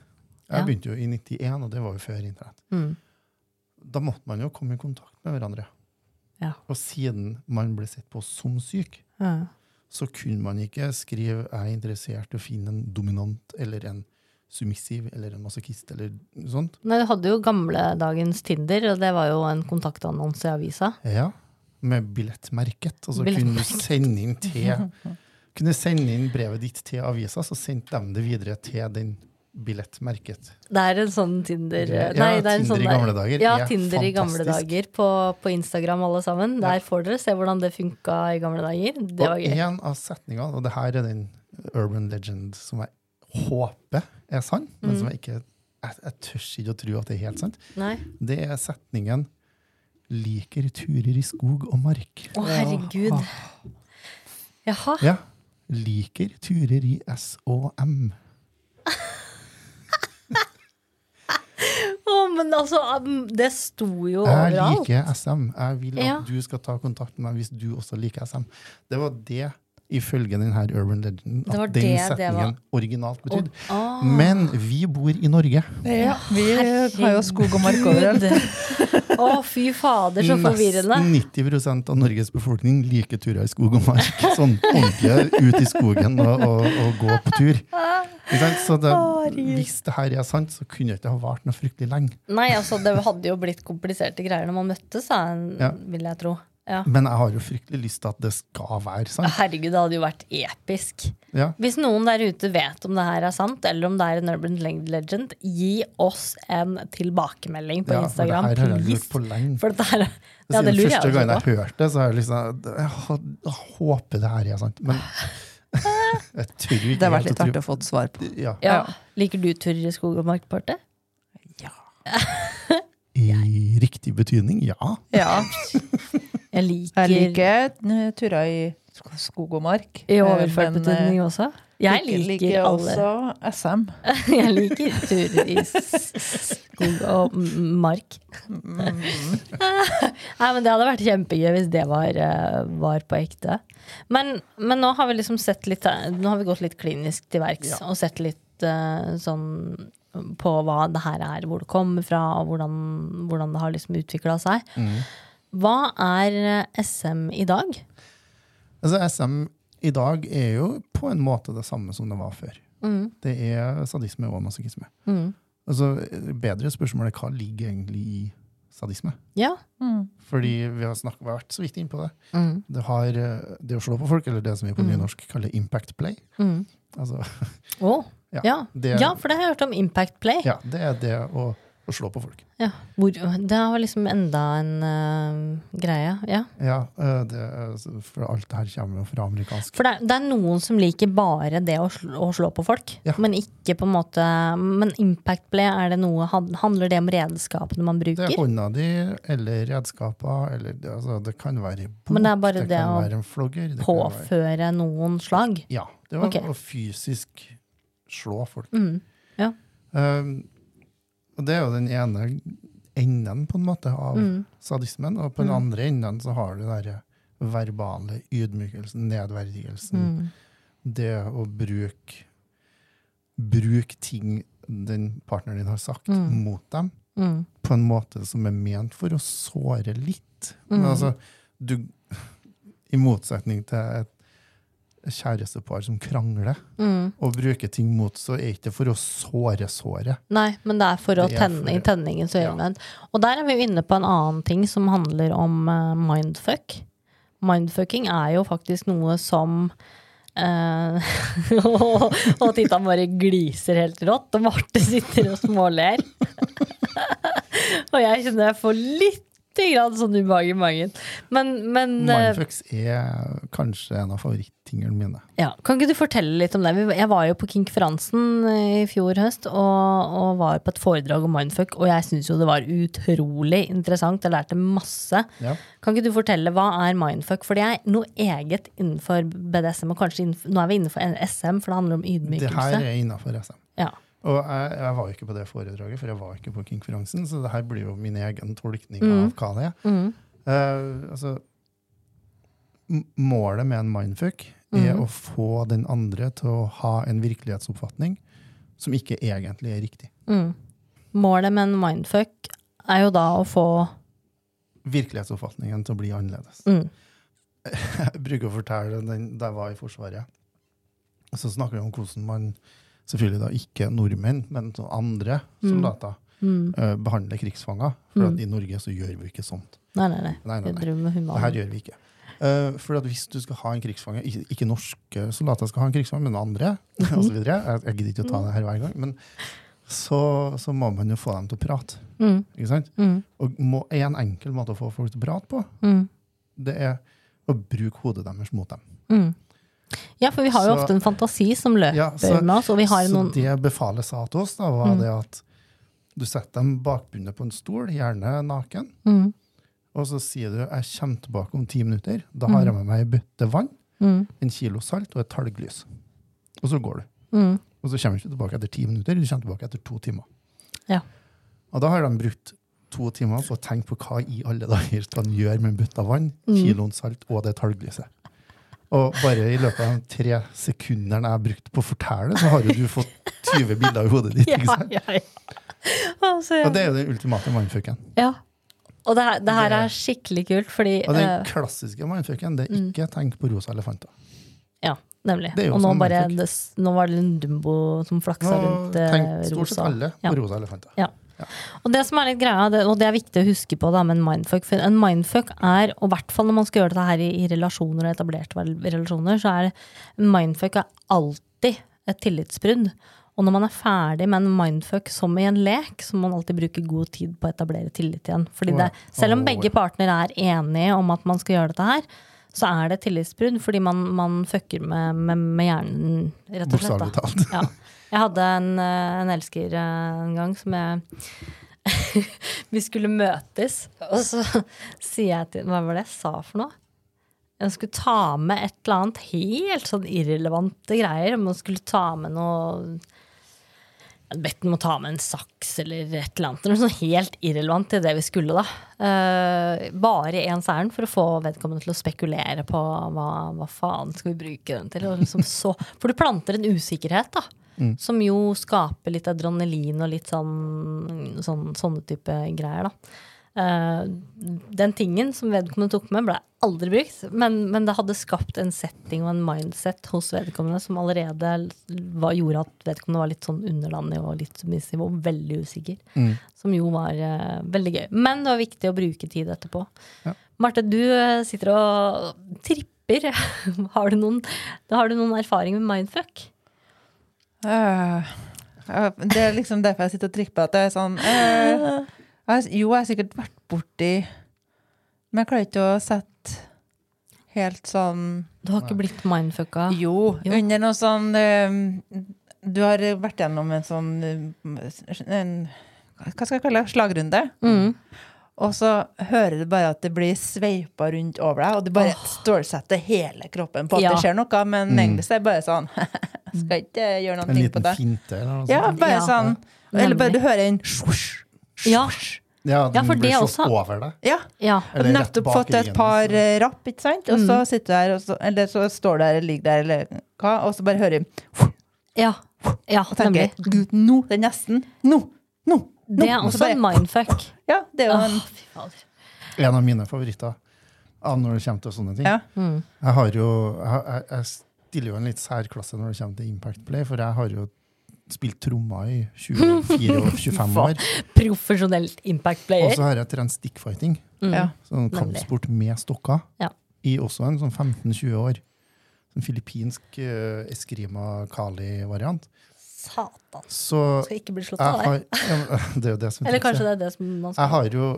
Jeg Ja. begynte jo i 91, og det var jo før internett. Mm. Da måtte man jo komme i kontakt med hverandre. Ja. Og siden man ble sett på som syk, Ja. så kunne man ikke skrive 'jeg er interessert i å finne en dominant' eller en submissiv eller en masochist eller noe sånt. Nei, du hadde jo gamledagens Tinder, og det var jo en kontaktannonse i avisa. Ja, med billettmerket. Og så kunne du sende inn til kunne sende inn brevet ditt til avisa, så sendte de det videre til den billettmerket. Det er en sånn Tinder Ja, Nei, det er en Tinder sånn i gamle dager Ja, er Tinder i gamle dager på, på Instagram, alle sammen. Der får dere se hvordan det funka i gamle dager. Det var og gøy. en av setningene, og det her er den urban legend som jeg håper er sann, Mm. men som jeg ikke jeg, jeg tør ikke å tro at det er helt sant, Nei. det er setningen 'liker turer i skog og mark'. Å, herregud. Jaha. Ja. Liker turer i SOM. Å, men altså, um, det sto jo Jeg overalt. liker SM. Jeg vil at Ja. du skal ta kontakt med meg hvis du også liker SM. Det var det, ifølge denne urban legenden, at den det det setningen originalt betydde. Oh. Men vi bor i Norge. Ja, vi har jo skog og mark overalt. Å, fy fader, så forvirrende. Nesten 90% av Norges befolkning liker turer i skog og mark. Sånn ordentlig ut i skogen og, og, og gå på tur. Så det, hvis det her er sant, så kunne det ikke ha vart noe fryktelig lenge. Nei, altså, det hadde jo blitt kompliserte greier når man møttes, vil jeg tro. Ja. Men jeg har jo fryktelig lyst til at det skal være sant. Herregud, det hadde jo vært episk. Ja. Hvis noen der ute vet om det her er sant, eller om det er en urban legend, gi oss en tilbakemelding på Ja, for det Instagram. her har jeg lurt på lenge. For det her, det lurer første gangen gang jeg hørte det, så har jeg liksom Jeg hå- jeg håper det her er sant. Men jeg tør ikke Det har vært litt artig å få et svar på. Ja. Ja. Liker du turer i skog og mark, Ja I riktig betydning, ja. Ja, Jeg liker, jeg liker eh, turer i skog og mark. i overført men, betydning eh, også. Jeg liker, alle. også SM. Jeg liker turer i skog og mark. Mm. Nei, men Det hadde vært kjempegøy hvis det var, eh, var på ekte. Men, men nå har vi liksom sett litt Nå har vi gått litt klinisk til verks Ja. og sett litt uh, sånn på hva det her er, hvor det kommer fra, og hvordan, hvordan det har liksom utvikla seg. Mm. Hva er eh, SM i dag? Altså, SM i dag er jo på en måte det samme som det var før. Mm, Det er sadisme og masochisme. mm. Altså, bedre spørsmål er hva ligger egentlig i sadisme? Ja. Mm. Fordi vi har, snakket, vært så vidt inn på det. Mm, Det, har, eh, det å slå på folk, eller det som vi på Mm. nynorsk kaller impact play. mm. Altså, oh. ja, ja. Det, ja, for det har jeg hørt om Impact Play. ja, det er det å, å slå på folk. Ja. Hvor, det var liksom enda en uh, greie. Ja. Ja, eh, det, for alt det her kommer jo fra amerikansk. For det, er- det er noen som liker bare det å slå, å slå på folk, Ja. men ikke på en måte Men Impact Play, er det noe, handler det om redskapene man bruker? Det er hånda di, eller redskaper, eller altså, det kan være en bok, Men det er bare det, det kan være en flogger. Det kan være, Påføre noen slag? ja, det var okay. å fysisk slå folk. Mm. Um, og det er jo den ene enden på en måte av Mm. sadismen, og på den Mm. andre enden så har du den verbale ydmykelsen, nedverdigelsen, Mm. det å bruke Bruk ting den partneren din har sagt, Mm. mot dem, Mm. på en måte som er ment for å såre litt. Men Mm. altså, du I motsetning til et kjærestepar som krangler Mm. og bruker ting mot, så er ikke det for å såre såret. Nei, men det er for Det å tenne i tenningen. øyemed. Ja. Og der er vi jo inne på en annen ting som handler om uh, mindfuck. Mindfucking er jo faktisk noe som uh, og, og Titan bare gliser helt rått, og Marte sitter og småler. og jeg kjenner jeg får litt grann sånn ubehag i magen. Men, men eh, Mindfucks er kanskje en av favorittingene mine. ja, Kan ikke du fortelle litt om det? Jeg var jo på Kinkferansen i fjor høst og, og var på et foredrag om mindfuck, og jeg syns jo det var utrolig interessant. Jeg lærte masse. Ja. Kan ikke du fortelle hva er mindfuck? For det er noe eget innenfor BDSM, og kanskje innenfor, nå er vi innenfor SM, for det handler om Det her er innenfor SM. Ja. Og jeg, jeg var ikke på det foredraget, for jeg var ikke på konferansen, så det her blir jo min egen tolkning Mm. av hva det er. Mm, Uh, altså, målet med en mindfuck er Mhm. å få den andre til å ha en virkelighetsoppfatning som ikke egentlig er riktig. mm. Målet med en mindfuck er jo da å få Virkelighetsoppfatningen til å bli annerledes. mm, Jeg bruker å fortelle den da jeg var i Forsvaret. Så snakker vi om hvordan man, selvfølgelig da ikke nordmenn, men andre Mm. soldater, mm. eh, behandler krigsfanger. For Mm. i Norge så gjør vi ikke sånt. Nei, nei, nei. Nei, nei, nei. Det her gjør vi ikke. Eh, for at hvis du skal ha en krigsfange, ikke, norske soldater skal ha en krigsfange, men andre, og så videre, jeg, jeg gidder ikke å ta det her hver gang, men så, så må man jo få dem til å prate. Mm, Ikke sant? mm, Og må, en enkel måte å få folk til å prate på, mm. det er å bruke hodet deres mot dem. Mm. Ja, for vi har jo Så- ofte en fantasi som løper Ja, så- med oss, og vi har Så noen det befalet sa til oss, da, var Mm. det at du setter dem bakbundet på en stol, gjerne naken, mm, og så sier du 'jeg kommer tilbake om ti minutter'. Da har jeg med meg ei bøtte vann, mm, en kilo salt og et talglys. Og så går du. mm, Og så kommer du ikke tilbake etter ti minutter, du kommer tilbake etter to timer. Ja. Og da har de brukt to timer på å tenke på hva i alle dager skal de gjøre med en bøtte vann, Mm. kiloen salt og det talglyset. Og bare i løpet av de tre sekundene jeg har brukt på å fortelle, så har jo du fått 20 bilder i hodet ditt. Ikke sant? ja, ja. Altså, ja. Og det er jo den ultimate mannfucken. ja. Og det, her- det her Det- er skikkelig kult, fordi Og den eh, klassiske mannfucken, det er Mm. ikke tenk på rosa elefanter. Ja, nemlig. Og nå, bare, det, nå var det en Dumbo som flaksa Nå rundt rosa. tenk stort sett alle på rosa elefanter. Ja. Og det som er litt greia, og det er viktig å huske på da, med en mindfuck For en mindfuck er, og i hvert fall når man skal gjøre dette her i, i relasjoner og etablerte relasjoner, så er en mindfuck er alltid et tillitsbrudd. Og når man er ferdig med en mindfuck som i en lek, så må man alltid bruke god tid på å etablere tillit igjen. Fordi det, selv om begge partner er enige om at man skal gjøre dette her, så er det et tillitsbrudd fordi man, man fucker med, med, med hjernen, rett og slett. Bokstavelig talt. Ja. Jeg hadde en, eh, en elsker eh, en gang som jeg Vi skulle møtes, og så sier jeg til Hva var det jeg sa for noe? Jeg skulle ta med et eller annet helt sånn irrelevante greier. Om man skulle ta med noe Jeg hadde bedt om å ta med en saks eller et eller annet. Noe sånn helt irrelevant til det vi skulle, da. Uh, bare i ens ærend for å få vedkommende til å spekulere på hva, hva faen skal vi bruke den til. Liksom så, for du planter en usikkerhet, da. Som jo skaper litt adrenalin og litt sånn, sånn sånne type greier, da. Uh, den tingen som vedkommende tok med, ble aldri brukt. Men, men det hadde skapt en setting og en mindset hos vedkommende som allerede var, gjorde at vedkommende var litt sånn underlandig og litt submissiv og veldig usikker. Som jo var uh, veldig gøy. Men det var viktig å bruke tid etterpå. Ja. Marte, du eh, sitter og tripper. har, du noen, har du noen erfaring med mindfuck? Øh, øh, det er liksom derfor jeg sitter og på at det er sånn øh, Jo, jeg har sikkert vært borti Men jeg klarer ikke å sette helt sånn Du har ikke blitt mindfucka? Jo, Jo. under noe sånn øh, Du har vært gjennom en sånn øh, en, Hva skal jeg kalle det? Slagrunde. Mm. Og så hører du bare at det blir sveipa rundt over deg, og du bare stålsetter hele kroppen på at Ja. det skjer noe, men Mm. egentlig så er det bare sånn Skal ikke gjøre noe En liten finte eller noe sånt? Ja, bare Ja. sånn Eller bare du hører en svosj, Ja. Ja, den Ja, for blir det slått over deg. Ja. Ja. Rett nettopp fått et par eh, rapp, ikke sant? Og så sitter du her, og så, eller så står du her eller ligger der, eller hva, og så bare hører du Ja, ja og tenker nemlig. Gud, nå! Det er nesten. Nå! Nå! nå. Det er Og også bare- en mindfuck. Ja, det er jo en. En av mine favoritter av når det kommer til sånne ting. Ja. Mm. Jeg har jo jeg, jeg, stiller jo en litt særklasse når det kommer til Impact Play, for jeg har jo spilt trommer i 24-25 år. Profesjonelt impact Og så har jeg trent stickfighting, Mm. ja. sånn kampsport med stokker, Ja. i også en sånn 15-20 år. En filippinsk uh, Eskrima Kali-variant. Satan. Så Skal ikke bli slått av deg. ja, Det er jo det som er Eller kanskje det er det som man skal Jeg har jo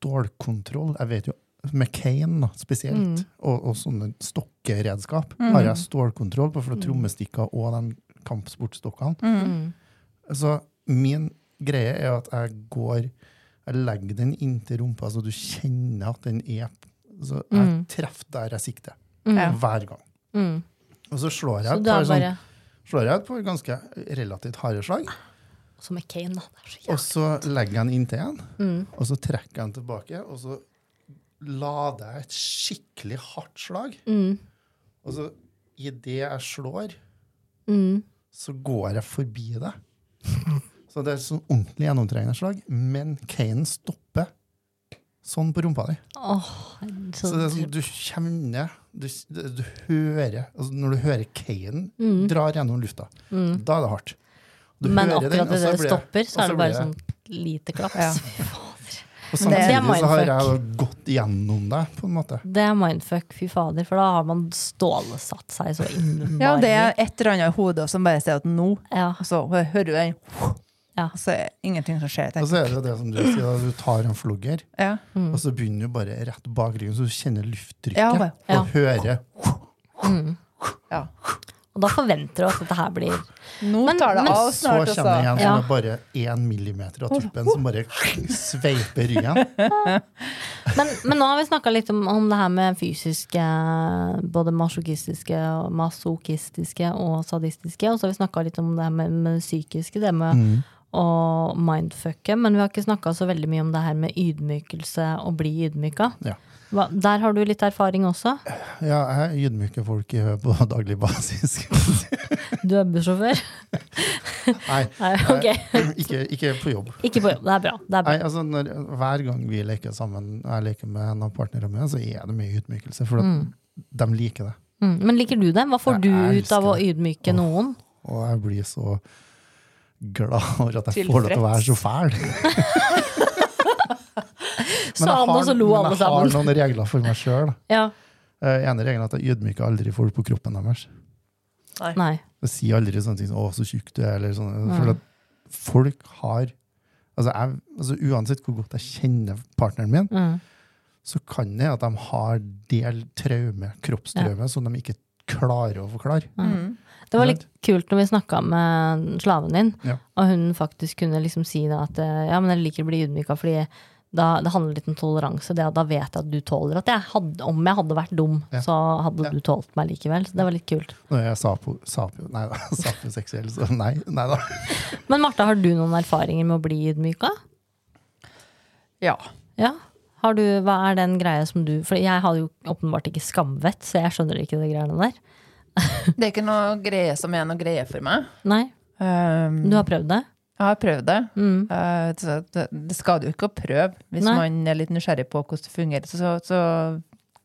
stålkontroll. Jeg vet jo McCain da, spesielt, Mm. og, og sånne stokkeredskap, har jeg stålkontroll på for trommestikker og de kampsportstokkene. mm. Så min greie er at jeg går Jeg legger den inntil rumpa, så du kjenner at den er Så jeg Mm. treffer der jeg sikter. Ja. Hver gang. Mm. Og så slår jeg Så et par, er sånn, bare slår jeg et på ganske relativt harde slag, Også med Kane, da. Så og så legger jeg den inntil igjen. Mm. Og så trekker jeg den tilbake, og så lader jeg et skikkelig hardt slag. Mm. Og så idet jeg slår, Mm. så går jeg forbi det. Så det er et sånn ordentlig gjennomtrengende slag, men Kane stopper sånn på rumpa di. Oh, så, Så det er sånn, du kjenner Du, du hører altså Når du hører keien Mm. drar gjennom lufta, Mm. da er det hardt. Du Men hører akkurat når idet det stopper, så er det bare sånn lite klaps. Ja. Og samtidig så har jeg gått gjennom det, på en måte. Det er mindfuck, fy fader, for da har man stålsatt seg så innmari. Ja, det er et eller annet i hodet som bare sier at nå, Ja. og så hører du den, Ja. og så er det ingenting som skjer. Og så er det det som du sier, at du tar en flogger. Ja. Mm. og så begynner du bare rett bak ryggen, så du kjenner lufttrykket, Ja, bare- Ja. og hører Mm. ja. Og da forventer du at dette her blir Nå Men- tar det men av snart. Så kjenner Også. en som Ja. er bare én millimeter av tuppen, som bare sveiper ryggen. Men, men nå har vi snakka litt om, om det her med fysiske, både masochistiske, masochistiske og sadistiske. Og så har vi snakka litt om det her med, med det psykiske, det med Mm. Å mindfucke. Men vi har ikke snakka så veldig mye om det her med ydmykelse og bli ydmyka. Ja. Hva, der har du litt erfaring også. Ja, jeg ydmyker folk i- på daglig basis. Du er bussjåfør. Nei, Nei, okay. ikke, ikke på jobb. Ikke på jobb. Det er bra. Det er bra. Nei, altså når, Hver gang vi leker sammen, jeg leker med en av partnerne mine, så er det mye ydmykelse. For Mm. de liker det. Mm. Men liker du det? Hva får Jeg du ut av å ydmyke det. noen? Og jeg blir så glad over at jeg får lov til å være så fæl. men jeg har, så lo men jeg har noen regler for meg sjøl. Ja. ene regelen er at jeg ydmyker aldri folk på kroppen deres. Nei. Jeg sier aldri sånne ting som 'å, så tjukk du er', eller sånn. Mm. For at folk har altså, jeg, altså Uansett hvor godt jeg kjenner partneren min, Mm. så kan det at de har del traume, kroppstraume, som de ikke klarer å forklare. Mm. Det var litt kult når vi snakka med slaven din, Ja. og hun faktisk kunne liksom si da at eh, ja, men jeg liker å bli ydmyka fordi da, det handler litt om toleranse. Det, da vet jeg at du tåler at jeg hadde, om jeg hadde vært dum, Ja. så hadde Ja. du tålt meg likevel. Så det var litt kult. Når jeg sa på, sa på, nei da, saposeksuell, så nei, nei da. Men Martha, har du noen erfaringer med å bli ydmyka? Ja. Ja. Har du, hva er den greia som du For jeg hadde jo åpenbart ikke skamvett, så jeg skjønner ikke de greiene der. Det er ikke noe greie som er noe greie for meg. Nei, Um, du har prøvd det? Jeg har prøvd det. Mm. Uh, det, det skal du jo ikke å prøve. Hvis Nei. man er litt nysgjerrig på hvordan det fungerer, så, så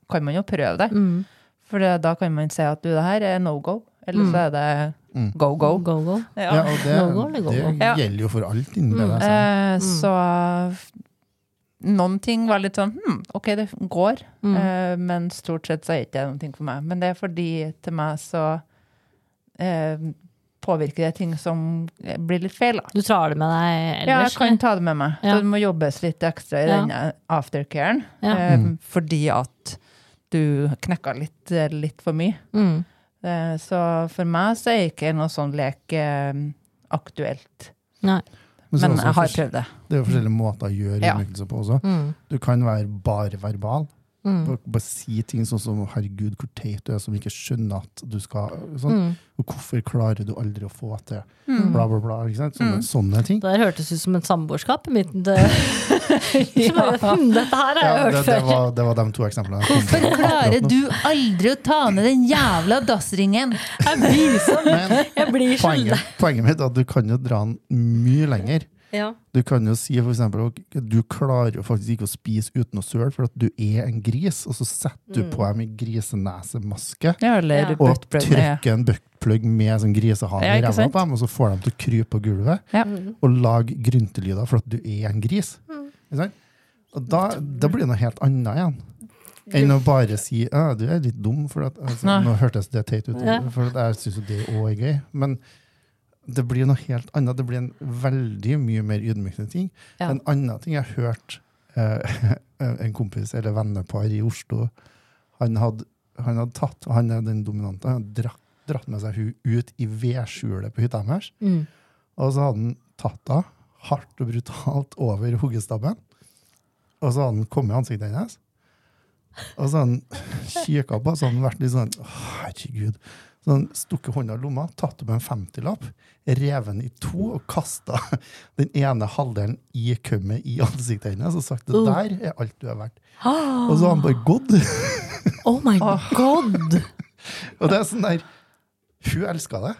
kan man jo prøve det. Mm. For da kan man si at du, det her er no go. Eller Mm. så er det Mm. go go. Go, go. Ja, Ja. og det, no go, go-go? det gjelder jo for alt innen Mm. BDSM. Eh, Mm. Så noen ting var litt sånn hm, OK, det går. Mm. Eh, men stort sett så er ikke det noen ting for meg. Men det er fordi til meg så eh, påvirker det ting som blir litt feil. Da. Du tar det med deg ellers? Ja, jeg kan ta det med meg. Ja. Så det må jobbes litt ekstra i Ja. den aftercaren. Ja. Eh, Mm. Fordi at du knekka litt, eh, litt for mye. Mm. Eh, så for meg så er ikke noe sånn lek eh, aktuelt. Nei. Men Men jeg har prøvd det. Det er jo forskjellige måter å gjøre Ja. på også. Mm. Du kan være bare verbal. Mm. Bare, bare si ting sånn som 'herregud, hvor teit du er', som ikke skjønner at du skal sånn. Mm. Og 'hvorfor klarer du aldri å få til Mm. bla, bla, bla'. Ikke sant? Sånne, sånne ting. Det der hørtes ut som et samboerskap i midten. Det. ja. hm, dette her har jeg Ja, hørt det, det, før. var, det var de to eksemplene. Hvorfor klarer du aldri å ta ned den jævla dassringen? Jeg blir sånn. Men jeg blir poenget, poenget mitt er at du kan jo dra den mye lenger. Ja. Du kan jo si eksempel at du klarer jo faktisk ikke å spise uten å søle, for at du er en gris, og så setter du Mm. på dem i grisenesemaske Ja, eller Ja. Og trykker en buttplug med sånn grisehale Ja, i ræva på dem, og så får dem til å krype på gulvet Ja. Mm. og lage gryntelyder for at du er en gris. Ikke sant? Og da, da blir det noe helt annet igjen. Enn å bare si at du er litt dum. For at, altså, nå hørtes det teit ut, for at jeg syns jo det òg er gøy. Men det blir noe helt annet. Det blir en veldig mye mer ydmykende ting. Ja. En annen ting jeg har hørt eh, en kompis eller vennepar i Oslo Han hadde, han hadde tatt, han er den dominante, han hadde dratt, dratt med seg hun ut i vedskjulet på hytta deres. Mm. Og så hadde han tatt henne hardt og brutalt over hoggestabben. Og så hadde han kommet i ansiktet hennes. Og så hadde han kikka på, så hadde han vært litt sånn «Å, Herregud. Så han stukket hånda i lomma, tatt opp en 50-lapp, revet den i to og kasta den ene halvdelen i kømmet i ansiktet hennes og sagt det Uh. der er alt du er verdt. Og så har han bare gått. Oh my god! Og det er sånn der Hun elska det.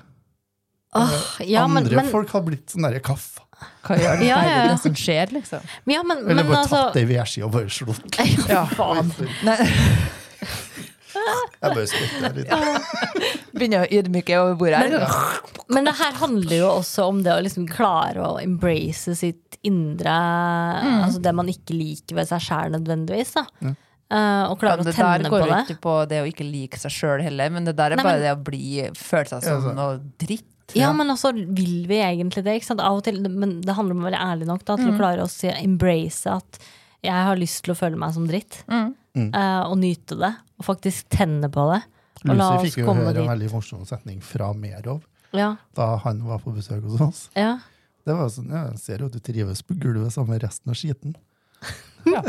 Oh, ja, Andre men, folk har blitt sånn derre kaffe. Hva gjør det Ja, ja, ja. det som skjer, liksom? ja, men, Eller men bare altså tatt det i vedsida og bare slått. Ja. Faen. Jeg bare spytter litt. begynner å ydmyke over bordet her. Men det her handler jo også om det å liksom klare å embrace sitt indre Altså det man ikke liker ved seg sjæl nødvendigvis. da Ja. Eh, Og klare klare å tenne på det. det. går ikke på det å ikke like seg sjøl heller, men det der er Nei, bare men- det å bli, føle seg som Ja, noe dritt. Ja, Ja. men også vil vi egentlig det? Ikke sant? Av og til, men det handler om å være ærlig nok da, til å klare å si, embrace at jeg har lyst til å føle meg som dritt. Mm. Mm. eh, og nyte det. Og faktisk tenne på det. Og la Lucy oss fikk jo komme høre en dit. veldig morsom setning fra Merov Ja, da han var på besøk hos oss. ja. Det var sånn, ja, Jeg ser jo at du trives på gulvet sammen med resten av skiten. Ja.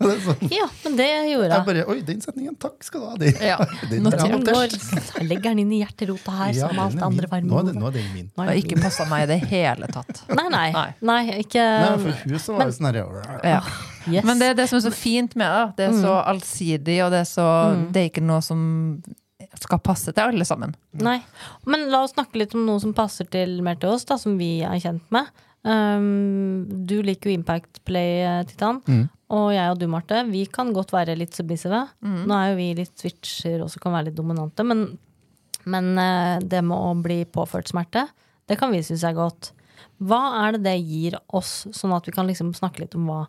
Det er sånn, ja, men det gjorde jeg bare Oi, den setningen! Takk skal du ha! Den, Ja, den notert. notert. Jeg legger den inn i hjerterota her, Ja, som alt er andre min. Nå er, det, nå er den min. Det har ikke passa meg i det hele tatt. Nei, nei. Nei. nei ikke Nei, for huset var jo sånn herre Ja. yes. Men det er det som er så fint med det. Det er så allsidig, og det er, så, Mm. det er ikke noe som skal passe til alle sammen. Nei. Men la oss snakke litt om noe som passer til mer til oss, da, som vi er kjent med. Um, du liker jo Impact Play, eh, Titan. Mm. Og jeg og du, Marte, vi kan godt være litt submissive. Mm. Nå er jo vi litt switcher og kan være litt dominante, men, men eh, det med å bli påført smerte, det kan vi synes er godt. Hva er det det gir oss, sånn at vi kan liksom snakke litt om hva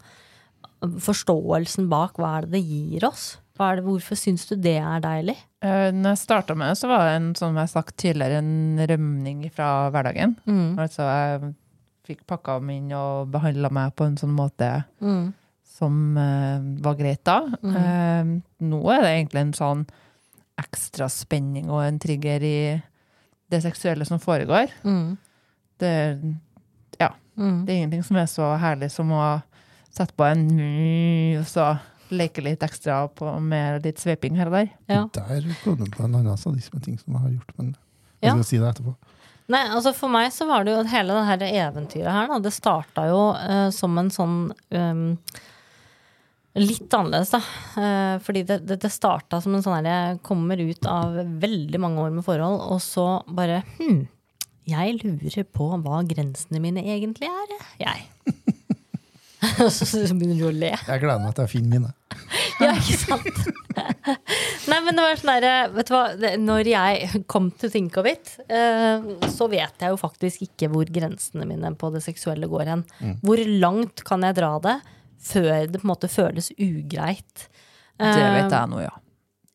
Forståelsen bak, hva er det det gir oss? Hva er det, hvorfor syns du det er deilig? Uh, Når jeg starta med det, så var det en, som jeg har sagt tidligere, en rømning fra hverdagen. Mm. Altså, jeg fikk pakka dem inn og behandla meg på en sånn måte Mm. som uh, var greit da. Eh, nå er det egentlig en sånn ekstra spenning og en trigger i det seksuelle som foregår. Mm. Det, ja, Mm. det er ingenting som er så herlig som å sette på en og så leke litt ekstra på, med litt sveiping her og der. Ja. Der går du på en annen sadisme-ting som jeg har gjort, men jeg Ja. si det etterpå. Nei, altså For meg så var det jo hele det her eventyret her, da, det starta jo uh, som en sånn um, Litt annerledes, da. Uh, fordi det, det, det starta som en sånn her Jeg kommer ut av veldig mange år med forhold, og så bare Hm, jeg lurer på hva grensene mine egentlig er, jeg. Og så begynner du å le. Jeg gleder meg til å finne mine. Ja, ikke sant? Nei, men det var sånn der, Vet du hva, når jeg kom til think of it, eh, så vet jeg jo faktisk ikke hvor grensene mine på det seksuelle går hen. Hvor langt kan jeg dra det før det på en måte føles ugreit? Det Eh, vet jeg nå, ja.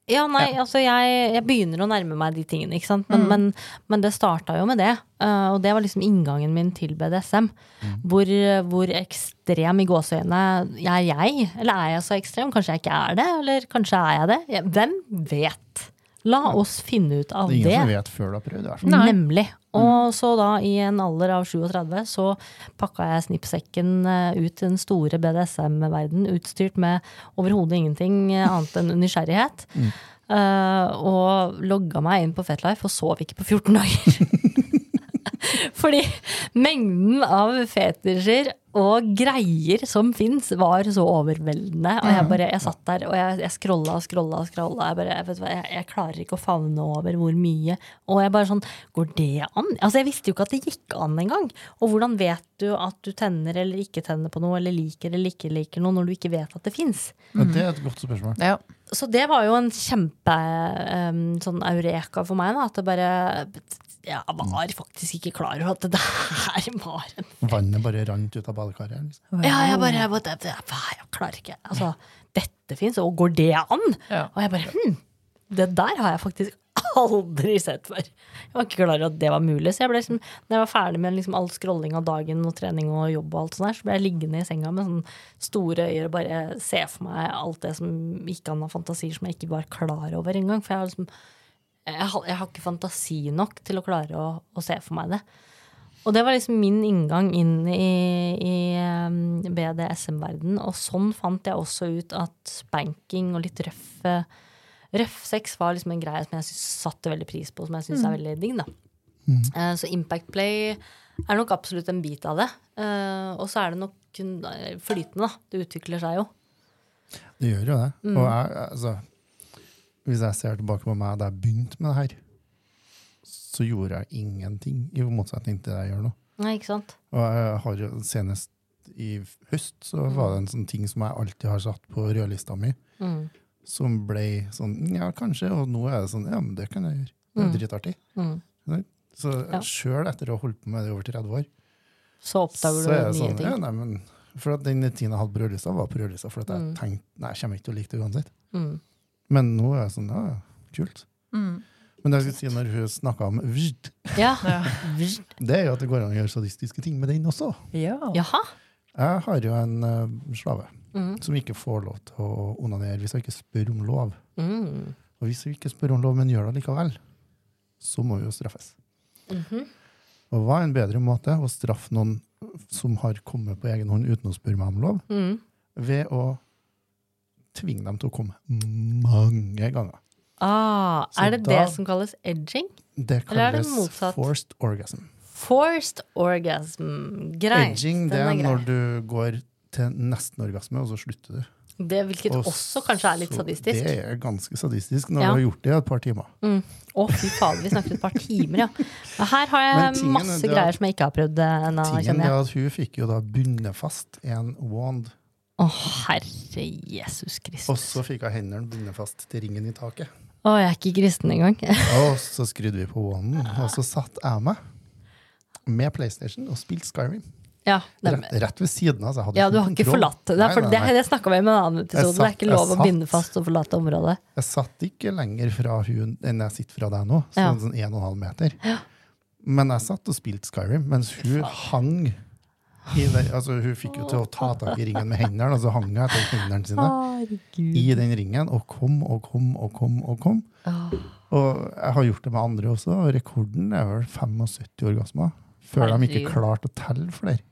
Ja, nei, altså jeg, jeg begynner å nærme meg de tingene, ikke sant. Men, men, men det starta jo med det. Uh, og det var liksom inngangen min til BDSM. Hvor, hvor ekstrem i gåseøynene er jeg? Eller er jeg så ekstrem? Kanskje jeg ikke er det? Eller kanskje er jeg det? Ja, Hvem vet? La oss finne ut av Det er ingen det. som vet før du har prøvd, i hvert fall. Nemlig. Og så da, i en alder av 37, så pakka jeg snippsekken eh, ut til den store BDSM-verden, utstyrt med overhodet ingenting eh, annet enn nysgjerrighet. Eh, og logga meg inn på Fetlife og sov ikke på 14 dager. Fordi mengden av fetisjer og greier som fins, var så overveldende. Og jeg bare, jeg satt der og jeg, jeg scrolla og scrolla og scrolla. Jeg, bare, jeg, hva, jeg, jeg klarer ikke å favne over hvor mye. Og jeg bare sånn, går det an? Altså Jeg visste jo ikke at det gikk an engang. Og hvordan vet du at du tenner eller ikke tenner på noe, eller liker eller ikke liker noe, når du ikke vet at det fins? Ja, det er et godt spørsmål. ja. Så det var jo en kjempe um, sånn eureka for meg. Da, at det bare Jeg var faktisk ikke klar over at det der var en Vannet bare rant ut av badekaret. Liksom. Ja, jeg bare jeg, bare- jeg, jeg klarer ikke Altså, dette fins, og går det an? Ja. Og jeg bare hm, Det der har jeg faktisk aldri sett før. Jeg var ikke klar over at det var mulig. Så jeg ble liksom, når jeg var ferdig med liksom all scrolling av dagen og trening og jobb, og alt sånt der, så ble jeg liggende i senga med sånne store øyne og bare se for meg alt det som gikk an av fantasier som jeg ikke var klar over engang. For jeg har liksom jeg har, jeg har ikke fantasi nok til å klare å, å se for meg det. Og det var liksom min inngang inn i, i um, BDSM-verden. Og sånn fant jeg også ut at spanking og litt røff, eh, røff sex var liksom en greie som jeg satte veldig pris på, som jeg syns er veldig digg. da. Uh, så Impact Play er nok absolutt en bit av det. Uh, og så er det nok flytende, da. Det utvikler seg jo. Det gjør jo det. Mm. Og jeg, altså, hvis jeg ser tilbake på meg da jeg begynte med det her, så gjorde jeg ingenting, i motsetning til det jeg gjør nå. Nei, ikke sant? Og jeg har jo senest i høst så var det en sånn ting som jeg alltid har satt på rødlista mi, Mm. som ble sånn Ja, kanskje. Og nå er det sånn Ja, men det kan jeg gjøre. Det er dritartig. Mm. Så Ja. sjøl etter å ha holdt på med det i over 30 år, Så oppdager du det nye sånn ting. ja, nei, men, For at den tiden jeg hadde på rødlista, var på rødlista for at jeg Mm. tenkte nei, jeg kommer ikke til å like det uansett. Mm. Men nå er jeg sånn ja, kult. Mm. Men det jeg skulle si når hun snakka om vjt, Ja. Det er jo at det går an å gjøre sadistiske ting med den også. ja. Jaha. Jeg har jo en uh, slave Mm. som ikke får lov til å onanere hvis hun ikke spør om lov. Mm. Og hvis hun ikke spør om lov, men gjør det likevel, så må hun jo straffes. Mhm. Og hva er en bedre måte å straffe noen som har kommet på egen hånd uten å spørre meg om lov, Mm. ved å tvinge dem til å komme mange ganger. Ah, er det da- det som kalles edging? Det Eller er det kalles motsatt? forced orgasm. Forced orgasm. Greit. Edging det er, er når du går til nesten orgasme, og så slutter du. Det, hvilket Og også kanskje er litt sadistisk. Det er ganske sadistisk når Ja. du har gjort det i et par timer. Mm. oh, fy fader, vi snakket et par timer, ja. Her har jeg tingen masse greier at- som jeg ikke har prøvd eh, ennå, Tingen er at Hun fikk jo da bundet fast en wand, Å, herre Jesus Kristus. og så fikk hun hendene bundet fast til ringen i taket. Å, jeg er ikke kristen engang. Og så skrudde vi på wanden, og så satt jeg meg med PlayStation og spilte Skyrim. Ja, Rett, rett ved siden av. Så jeg hadde ja du har ikke forlatt det. Er for, Nei, det, nei, nei. det snakka vi om i en annen episode. Satt, det er ikke lov å binde fast og forlate området. Jeg satt ikke lenger fra hun enn jeg sitter fra deg nå, Ja. sånn, sånn og en halv meter. Men jeg satt og spilte Skyrim, mens hun hang i det, altså Hun fikk jo til å ta tak i ringen med hendene, og så hang hun etter hendene sine Herregud. i den ringen, og kom og kom og kom. og kom. Og jeg har gjort det med andre også, og rekorden er vel 75 orgasmer. Før de ikke klarte å telle flere.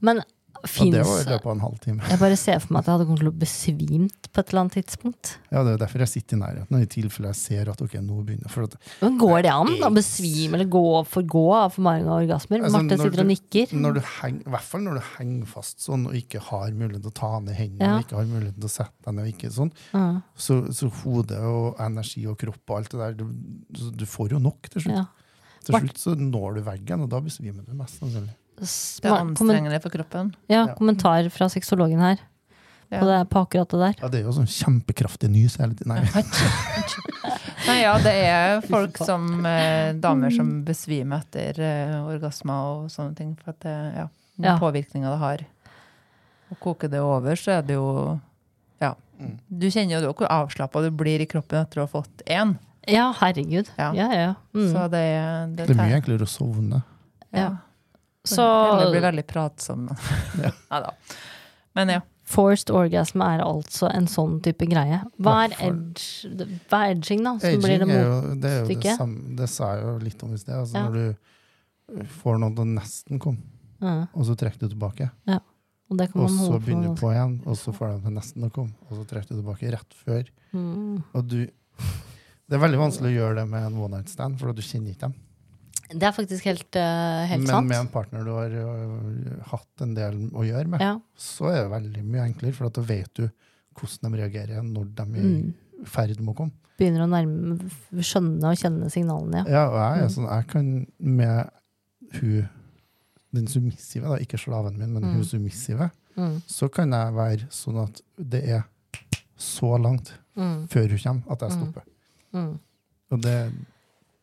Men Og det var i løpet av en halvtime. Jeg bare ser for meg at jeg hadde kommet til å besvimt på et eller annet tidspunkt. Ja, Det er derfor jeg sitter i nærheten, i tilfelle jeg ser at ok, nå begynner at, Men går det an å besvime eller gå forgå av for mange orgasmer? Altså, Marte sitter sitter og nikker. når du heng, I hvert fall når du henger fast sånn og ikke har mulighet til å ta ned hendene, Ja. ikke har mulighet til å sette deg ned, og ikke sånn, Ja. så, så hodet og energi og kropp og alt det der, du, du får jo nok til slutt. Ja. Til slutt så når du veggen, og da besvimer du mest sannsynlig. Det er anstrengende for kroppen. ja, Ja. kommentar fra sexologen her Ja. på, det, på akkurat det der. Ja, det er jo sånn kjempekraftig nys hele tiden. Nei, Nei, ja, det er folk som eh, damer som besvimer etter eh, orgasmer og sånne ting. For at det, ja, den Ja. påvirkninga det har. Og koker det over, så er det jo Ja. Mm. Du kjenner jo hvor avslappa du blir i kroppen etter å ha fått én. Ja, herregud. Ja, Ja. ja. Mm. Så det, det, det er mye enklere å sovne. Ja. Så Eller blir veldig pratsom. Neida. Men ja. forced orgasm er altså en sånn type greie. Hva er, edge, hva er edging, da? Som blir Aging det er jo, det er jo det samme, det sa jeg jo litt om i sted. Altså Ja. Når du får noe til å nesten komme, Ja, og så trekker du tilbake. og det kan Og så holde begynner du på igjen, og så får de nesten å komme, og så trekker du tilbake rett før. Mm. Og du Det er veldig vanskelig å gjøre det med en one night stand, for du kjenner ikke dem. Det er faktisk helt, eh, helt Men sant. med en partner du har øh, hatt en del å gjøre med, Ja. så er det veldig mye enklere, for at da vet du hvordan de reagerer når de er Mm. ferd med å komme. Begynner å nærme, skjønne og kjenne signalene, ja. Ja, og jeg Mm. sånn, jeg kan med hun den submissive, da, ikke slaven min, men Mm. hun submissive, Mm. så kan jeg være sånn at det er så langt Mm. før hun kommer at jeg Mm. stopper. Og det,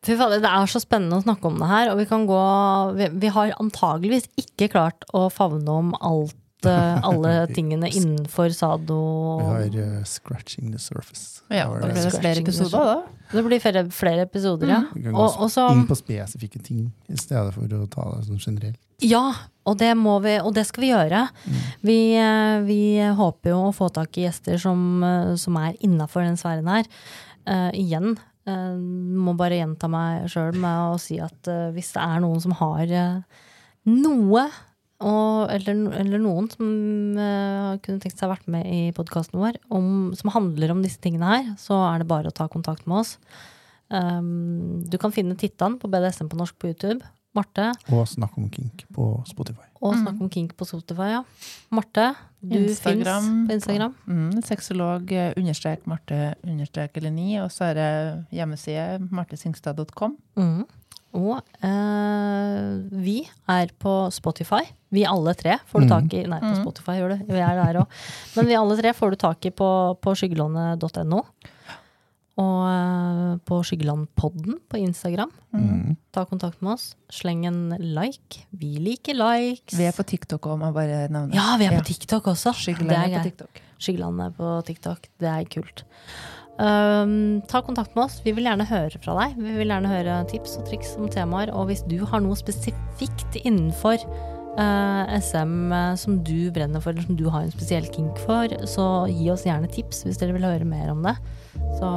Fy fader, det er så spennende å snakke om det her, og vi kan gå Vi, vi har antageligvis ikke klart å favne om alt, eh, alle tingene innenfor sado. vi har uh, 'scratching the surface'. ja Det da blir det flere episoder, da. Det blir flere, flere episoder, ja. Vi kan gå Og, også, inn på spesifikke ting i stedet for å ta det sånn generelt. ja, og det må vi, og det skal vi gjøre. Vi, eh, vi håper jo å få tak i gjester som, som er innafor den sfæren her. Uh, igjen. Eh, må bare gjenta meg sjøl med å si at uh, hvis det er noen som har uh, noe og, eller, eller noen som kunne tenkt seg å vært med i podkasten vår, om, som handler om disse tingene her, så er det bare å ta kontakt med oss. Um, du kan finne Tittan på BDSM på norsk på YouTube. Marte. Og snakk om kink på Spotify. Og Mm. Snakk om kink på Spotify, ja. Marte, du Instagram. fins på Instagram. Mm, sexolog eh, understrek Marte understrek Eleni, og så er det hjemmeside martesingstad.com. Mm. Og eh, vi er på Spotify. Vi alle tre får du Mm. tak i Nei, på Mm. Spotify gjør du. Vi er der òg. Men vi alle tre får du tak i på, på skyggelånet.no. Og eh, på Skyggelandpodden på Instagram. Mm. Ta kontakt med oss. Sleng en like. Vi liker likes. Vi er på TikTok òg, må jeg bare nevne. Ja, vi er Ja. på TikTok også. Skyggeland er er på. TikTok. Skyggelandet på TikTok. Det er kult. Um, ta kontakt med oss. Vi vil gjerne høre fra deg. Vi vil gjerne høre tips og triks om temaer. Og hvis du har noe spesifikt innenfor Uh, SM eh, som du brenner for, eller som du har en spesiell kink for, så gi oss gjerne tips hvis dere vil høre mer om det. Så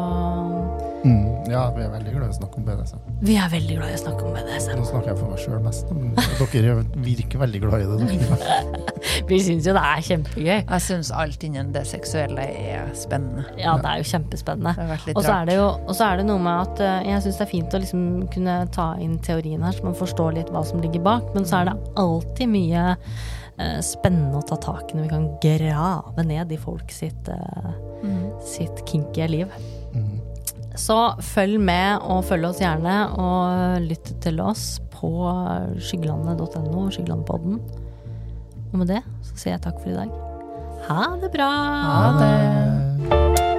Mm. Ja, vi er veldig glad i å snakke om BDSM. vi er veldig glad i å snakke om BDSM. Nå snakker jeg for meg sjøl mest, men dere virker veldig glad i det. Vi syns jo det er kjempegøy. Jeg syns alt innen det seksuelle er spennende. Ja, det er jo kjempespennende. Og så er det jo og så er det noe med at eh, jeg syns det er fint å liksom kunne ta inn teorien her, så man forstår litt hva som ligger bak. Men så er det alltid mye spennende å ta tak i når vi kan grave ned i folk sitt, mm. sitt kinky liv. Så følg med, og følg oss gjerne, og lytt til oss på skyggelandet.no, Skyggelandpodden. Og med det så sier jeg takk for i dag. Ha det bra! Ha det. Eh,